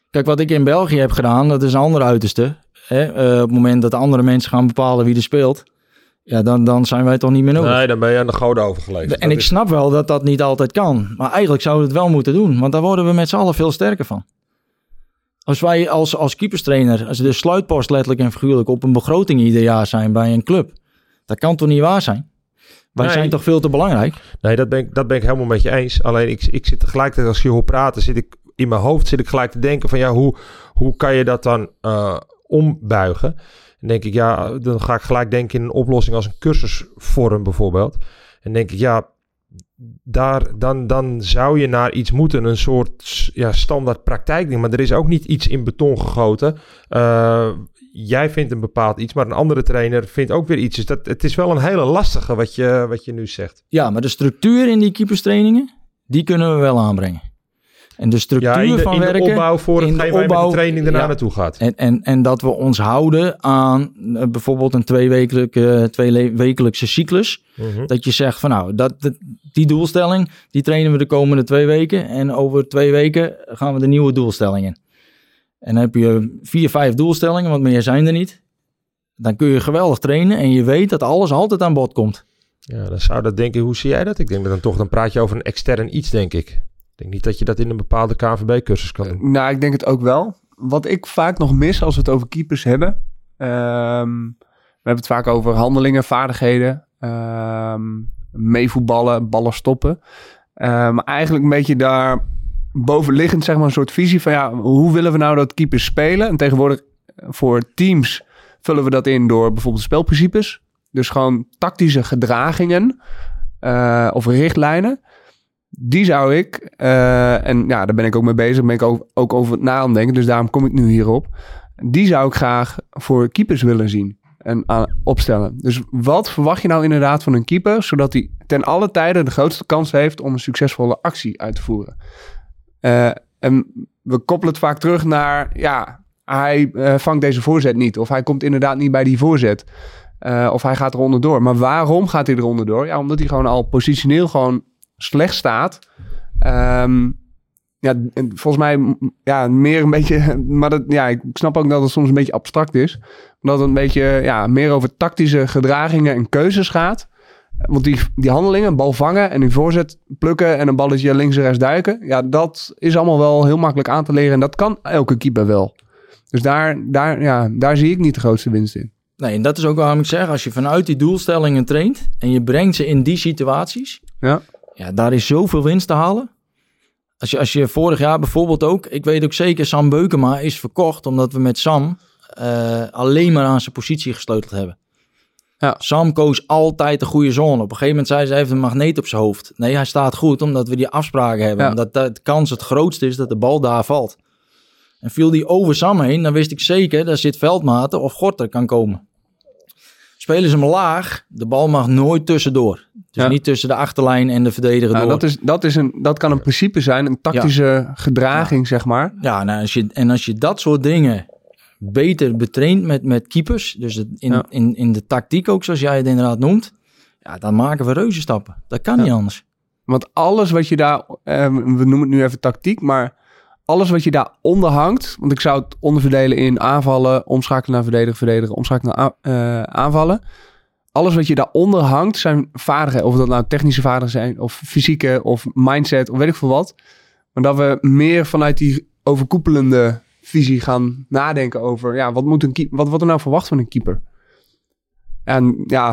S7: Kijk, wat ik in België heb gedaan, dat is een ander uiterste. Hè? Eh, op het moment dat andere mensen gaan bepalen wie er speelt, ja, dan, dan zijn wij toch niet meer nodig.
S6: Nee, dan ben je aan de goden overgeleverd.
S7: en
S6: Dat
S7: ik
S6: is-
S7: snap wel dat dat niet altijd kan. Maar eigenlijk zouden we het wel moeten doen. Want daar worden we met z'n allen veel sterker van. Als wij als, als keeperstrainer, als de sluitpost letterlijk en figuurlijk op een begroting ieder jaar zijn bij een club. Dat kan toch niet waar zijn? Wij
S6: Nee.
S7: zijn toch veel te belangrijk?
S6: Nee, dat ben, ik, dat ben ik helemaal met je eens. Alleen ik, ik zit tegelijkertijd, als je hoort praten, zit ik in mijn hoofd zit ik gelijk te denken van ja, hoe, hoe kan je dat dan eh, ombuigen? En denk ik, ja, dan ga ik gelijk denken in een oplossing als een cursusvorm bijvoorbeeld. En denk ik, ja, daar, dan, dan zou je naar iets moeten, een soort ja, standaard praktijkding. Maar er is ook niet iets in beton gegoten. Eh, jij vindt een bepaald iets, maar een andere trainer vindt ook weer iets. Dus dat, het is wel een hele lastige wat je, wat je nu zegt.
S7: Ja, maar de structuur in die keeperstrainingen, die kunnen we wel aanbrengen. En de structuur
S6: Ja, in de,
S7: van
S6: in de
S7: werken...
S6: opbouw voor
S7: in de opbouw,
S6: de training daarna
S7: ja.
S6: naartoe gaat.
S7: En, en, en dat we ons houden aan eh, bijvoorbeeld een tweewekelijke, tweewekelijkse cyclus.
S6: Mhm.
S7: Dat je zegt van nou, dat, dat- die doelstelling, die trainen we de komende twee weken. En over twee weken gaan we de nieuwe doelstelling in. En dan heb je vier, vijf doelstellingen, want meer zijn er niet. Dan kun je geweldig trainen en je weet dat alles altijd aan bod komt.
S6: Ja, dan zou dat denken, hoe zie jij dat? Ik denk dat dan toch, dan praat je over een extern iets, denk ik. Ik denk niet dat je dat in een bepaalde KNVB-cursus kan doen.
S5: Nou, ik denk het ook wel. Wat ik vaak nog mis als we het over keepers hebben. ehm, we hebben het vaak over handelingen, vaardigheden. ehm, meevoetballen, ballen stoppen. Eh, maar eigenlijk een beetje daar bovenliggend zeg maar een soort visie van ja, hoe willen we nou dat keepers spelen? En tegenwoordig eh, voor teams vullen we dat in door bijvoorbeeld spelprincipes. Dus gewoon tactische gedragingen eh, of richtlijnen. Die zou ik, eh, en ja, daar ben ik ook mee bezig, ben ik ook, ook over na het denken, dus daarom kom ik nu hierop. Die zou ik graag voor keepers willen zien en aan, opstellen. Dus wat verwacht je nou inderdaad van een keeper, zodat hij ten alle tijden de grootste kans heeft om een succesvolle actie uit te voeren? Eh, en we koppelen het vaak terug naar, ja, hij eh, vangt deze voorzet niet, of hij komt inderdaad niet bij die voorzet. Eh, of hij gaat er onderdoor. Maar waarom gaat hij er onderdoor? Ja, omdat hij gewoon al positioneel gewoon slecht staat. Ehm, ja, en volgens mij ja, meer een beetje... Maar dat, ja, ik snap ook dat het soms een beetje abstract is. Dat het een beetje ja, meer over tactische gedragingen en keuzes gaat. Want die, die handelingen, een bal vangen en een voorzet plukken... en een balletje links en rechts duiken... ja, dat is allemaal wel heel makkelijk aan te leren. En dat kan elke keeper wel. Dus daar, daar, ja, daar zie ik niet de grootste winst in.
S7: Nee, en dat is ook waarom ik zeg, als je vanuit die doelstellingen traint en je brengt ze in die situaties,
S5: Ja.
S7: Ja, daar is zoveel winst te halen. Als je, als je vorig jaar bijvoorbeeld ook, ik weet ook zeker, Sam Beukema is verkocht omdat we met Sam eh, alleen maar aan zijn positie gesleuteld hebben.
S5: Ja.
S7: Sam koos altijd de goede zone. Op een gegeven moment zei ze, hij heeft een magneet op zijn hoofd. Nee, hij staat goed omdat we die afspraken hebben.
S5: Ja.
S7: Omdat de kans het grootste is dat de bal daar valt. En viel die over Sam heen, dan wist ik zeker, daar zit Veldmaten of Gorter kan komen. Spelen ze hem laag, de bal mag nooit tussendoor. Dus
S5: Ja.
S7: niet tussen de achterlijn en de verdediger
S5: Nou,
S7: door.
S5: dat, is, dat, is een, dat kan een principe zijn, een tactische gedraging, zeg maar.
S7: Ja, nou, als je, en als je dat soort dingen beter betraint met, met keepers, dus het in, in, in de tactiek ook, zoals jij het inderdaad noemt, ja, dan maken we reuze stappen. Dat kan niet anders.
S5: Want alles wat je daar, eh, we noemen het nu even tactiek, maar alles wat je daar onder hangt, want ik zou het onderverdelen in aanvallen, omschakelen naar verdedigen, verdedigen, omschakelen naar eh, aanvallen. Alles wat je daaronder hangt zijn vaardigheden, of dat nou technische vaardigheden zijn, of fysieke, of mindset, of weet ik veel wat. Maar dat we meer vanuit die overkoepelende visie gaan nadenken over, ja, wat, moet een wat wordt er nou verwacht van een keeper? En ja,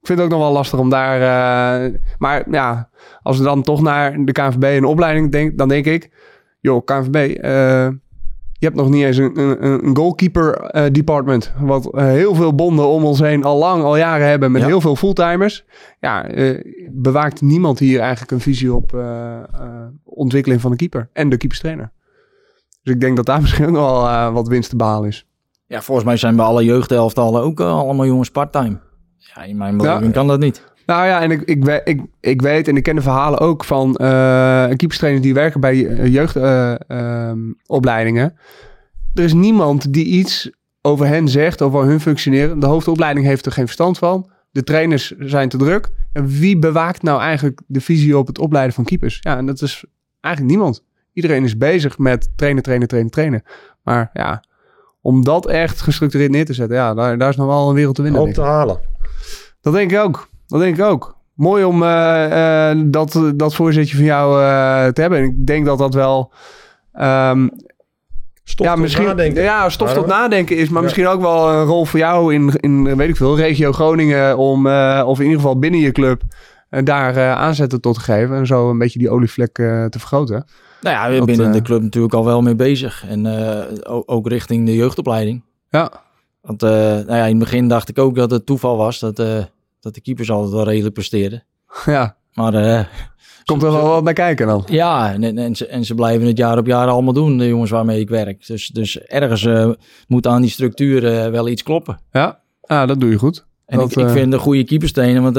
S5: ik vind het ook nog wel lastig om daar, eh, maar ja, als we dan toch naar de KNVB en opleiding denken, dan denk ik, joh, KNVB, eh, je hebt nog niet eens een, een, een goalkeeper eh, department, wat eh, heel veel bonden om ons heen al lang, al jaren hebben met
S7: Ja.
S5: heel veel fulltimers. Ja, bewaakt niemand hier eigenlijk een visie op ontwikkeling van de keeper en de keeperstrainer. Dus ik denk dat daar misschien ook wel wat winst te behalen is.
S7: Ja, volgens mij zijn bij alle jeugdelftallen ook allemaal jongens part-time. Ja, in mijn beleving
S5: Ja.
S7: kan dat niet.
S5: Nou ja, en ik, ik, ik, ik weet en ik ken de verhalen ook van eh keeperstrainers die werken bij jeugdopleidingen. er is niemand die iets over hen zegt, over hun functioneren. De hoofdopleiding heeft er geen verstand van. de trainers zijn te druk. En wie bewaakt nou eigenlijk de visie op het opleiden van keepers? Ja, en dat is eigenlijk niemand. Iedereen is bezig met trainen, trainen, trainen, trainen. Maar ja, om dat echt gestructureerd neer te zetten, ja, daar, daar is nog wel een wereld te winnen. Denk
S6: te halen.
S5: Dat denk ik ook. Dat denk ik ook. Mooi om eh, eh, dat, dat voorzetje van jou eh, te hebben. En ik denk dat dat wel... ehm,
S6: Stof
S5: ja,
S6: tot
S5: misschien,
S6: nadenken.
S5: Ja, stof tot nadenken is, maar
S6: Ja.
S5: misschien ook wel een rol voor jou in, in weet ik veel, regio Groningen. Om, eh, of in ieder geval binnen je club, eh, daar eh, aanzetten tot te geven. En zo een beetje die olievlek eh, te vergroten.
S7: Nou ja, we
S5: Dat,
S7: binnen de club natuurlijk al wel mee bezig. En eh, ook richting de jeugdopleiding.
S5: Ja,
S7: Want eh, nou ja, in het begin dacht ik ook dat het toeval was dat, eh, dat de keepers altijd wel redelijk presteerden.
S5: ja.
S7: Maar eh,
S5: Komt er wel wat bij kijken dan.
S7: ja, en, en, ze, en ze blijven het jaar op jaar allemaal doen, de jongens waarmee ik werk. Dus, dus ergens eh, moet aan die structuur eh, wel iets kloppen.
S5: Ja, ah, dat doe je goed.
S7: En
S5: Dat,
S7: ik, ik vind een goede keepers trainen, want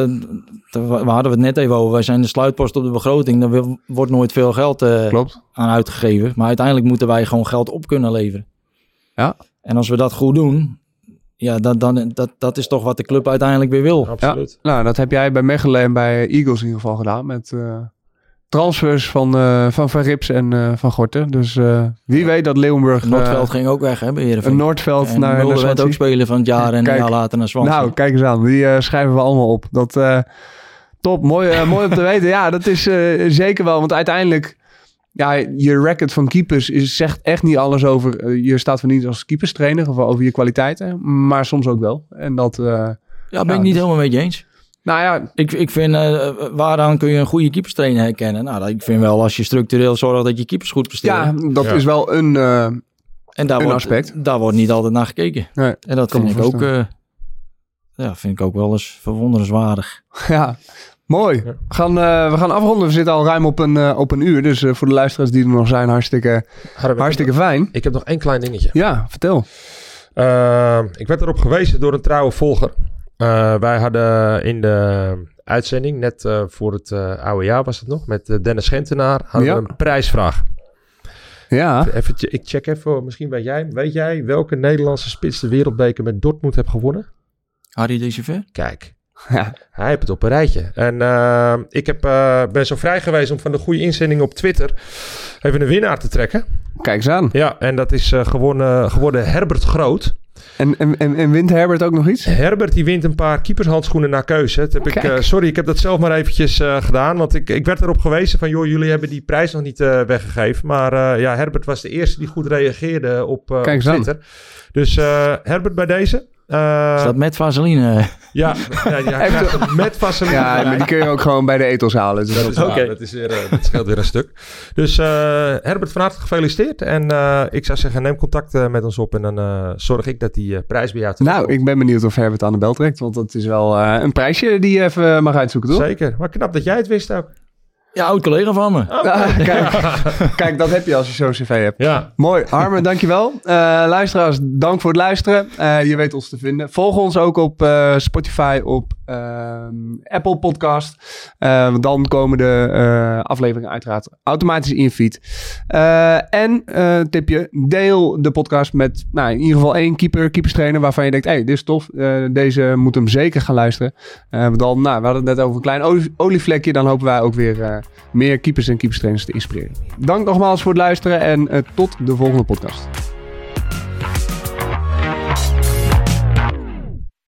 S7: we hadden het net even over. Wij zijn de sluitpost op de begroting. Daar wil- wordt nooit veel geld
S5: Klopt.
S7: aan uitgegeven. Maar uiteindelijk moeten wij gewoon geld op kunnen leveren.
S5: Ja.
S7: En als we dat goed doen, ja, dat, dan, dat, dat is toch wat de club uiteindelijk weer wil.
S6: Absoluut.
S5: Nou, dat heb jij bij Mechelen en bij Eagles in ieder geval gedaan. Met eh, transfers van, eh, van Van Rips en eh, Van Gorten. Dus eh, wie weet dat Leeuwenburg...
S7: Noordveld ging ook weg, hè, bij Heerenveen.
S5: een Noordveld
S7: en
S5: naar,
S7: Mulder werd ook speler van het jaar en een jaar later naar Swansea.
S5: Nou, kijk eens aan. Die eh, schrijven we allemaal op. Dat, eh, top, mooi, mooi om te weten. Ja, dat is eh, zeker wel. Want uiteindelijk, ja, je record van keepers is, zegt echt niet alles over eh, je staat van niet als keeperstrainer of over je kwaliteiten. Maar soms ook wel. En dat, eh,
S7: ja, ben ik niet
S5: dus-
S7: helemaal met je eens.
S5: nou ja,
S7: Ik, ik vind, eh, waaraan kun je een goede keeperstrainer herkennen? Nou, dat- ik vind wel als je structureel zorgt dat je keepers goed presteren.
S5: ja, dat
S6: Ja.
S5: is wel een... eh,
S7: en daar
S5: een
S7: wordt,
S5: aspect.
S7: daar wordt niet altijd naar gekeken.
S5: nee,
S7: En dat
S5: Kan
S7: vind ik ook, eh, ja, vind ik ook wel eens verwonderenswaardig.
S5: ja, mooi.
S6: Ja.
S5: We, gaan, eh, we gaan afronden. We zitten al ruim op een, eh, op een uur. Dus eh, voor de luisteraars die er nog zijn, hartstikke,
S6: Harm, ik
S5: hartstikke
S6: nog-
S5: fijn.
S6: Ik heb nog één klein dingetje.
S5: Ja, vertel.
S6: Uh, ik werd erop gewezen door een trouwe volger. Uh, wij hadden in de uitzending, net uh, voor het uh, oude jaar was het nog, met uh, Dennis Gentenaar, hadden
S5: Ja.
S6: we een prijsvraag.
S5: Ja.
S6: Even, ik check even, misschien weet jij, weet jij welke Nederlandse spits de wereldbeker met Dortmund heeft gewonnen?
S7: Harry Dejever?
S6: Kijk,
S5: Ja.
S6: hij heeft het op een rijtje. En uh, ik heb, uh, ben zo vrij geweest om van de goede inzending op Twitter even een winnaar te trekken.
S5: Kijk eens aan.
S6: Ja, en dat is uh, gewonnen, geworden Herbert Groot.
S5: En, en, en, en wint Herbert ook nog iets?
S6: Herbert die wint een paar keepershandschoenen naar keuze. Dat heb ik, uh, sorry, ik heb dat zelf maar eventjes uh, gedaan. Want ik, ik werd erop gewezen van... joh, jullie hebben die prijs nog niet uh, weggegeven. Maar ja, Herbert was de eerste die goed reageerde op, op
S5: Kijk eens aan.
S6: Twitter. Dus Herbert bij deze. Uh,
S7: Is dat met vaseline?
S6: Ja, ja, ja met vaseline.
S5: Ja, maar die kun je ook gewoon bij de etels halen. Dus
S6: Dat
S5: dat is
S6: waar, dat, is weer, uh, dat scheelt weer een stuk. Dus uh, Herbert van harte gefeliciteerd. En uh, ik zou zeggen, neem contact uh, met ons op. En dan uh, zorg ik dat die uh, prijs bij jou te
S5: Nou, ik ben benieuwd of Herbert aan de bel trekt. Want dat is wel uh, een prijsje die je even mag uitzoeken, toch?
S6: Zeker. Maar knap dat jij het wist ook.
S7: Ja, oud collega van me.
S6: Oh,
S5: Ah, kijk, kijk, dat heb je als je zo'n cv hebt.
S6: Ja.
S5: Mooi. Harmen, dankjewel. Uh, luisteraars, dank voor het luisteren. Uh, je weet ons te vinden. Volg ons ook op uh, Spotify, op ehm, Apple Podcast. Uh, dan komen de uh, afleveringen uiteraard automatisch in je feed. Uh, en, tipje, deel de podcast met nou, in ieder geval één keeper, keeperstrainer... waarvan je denkt, hé, hey, dit is tof. Uh, deze moet hem zeker gaan luisteren. Uh, dan, nou, we hadden het net over een klein olie olievlekje. Dan hopen wij ook weer uh, meer keepers en keeperstrainers te inspireren. Dank nogmaals voor het luisteren en uh, tot de volgende podcast.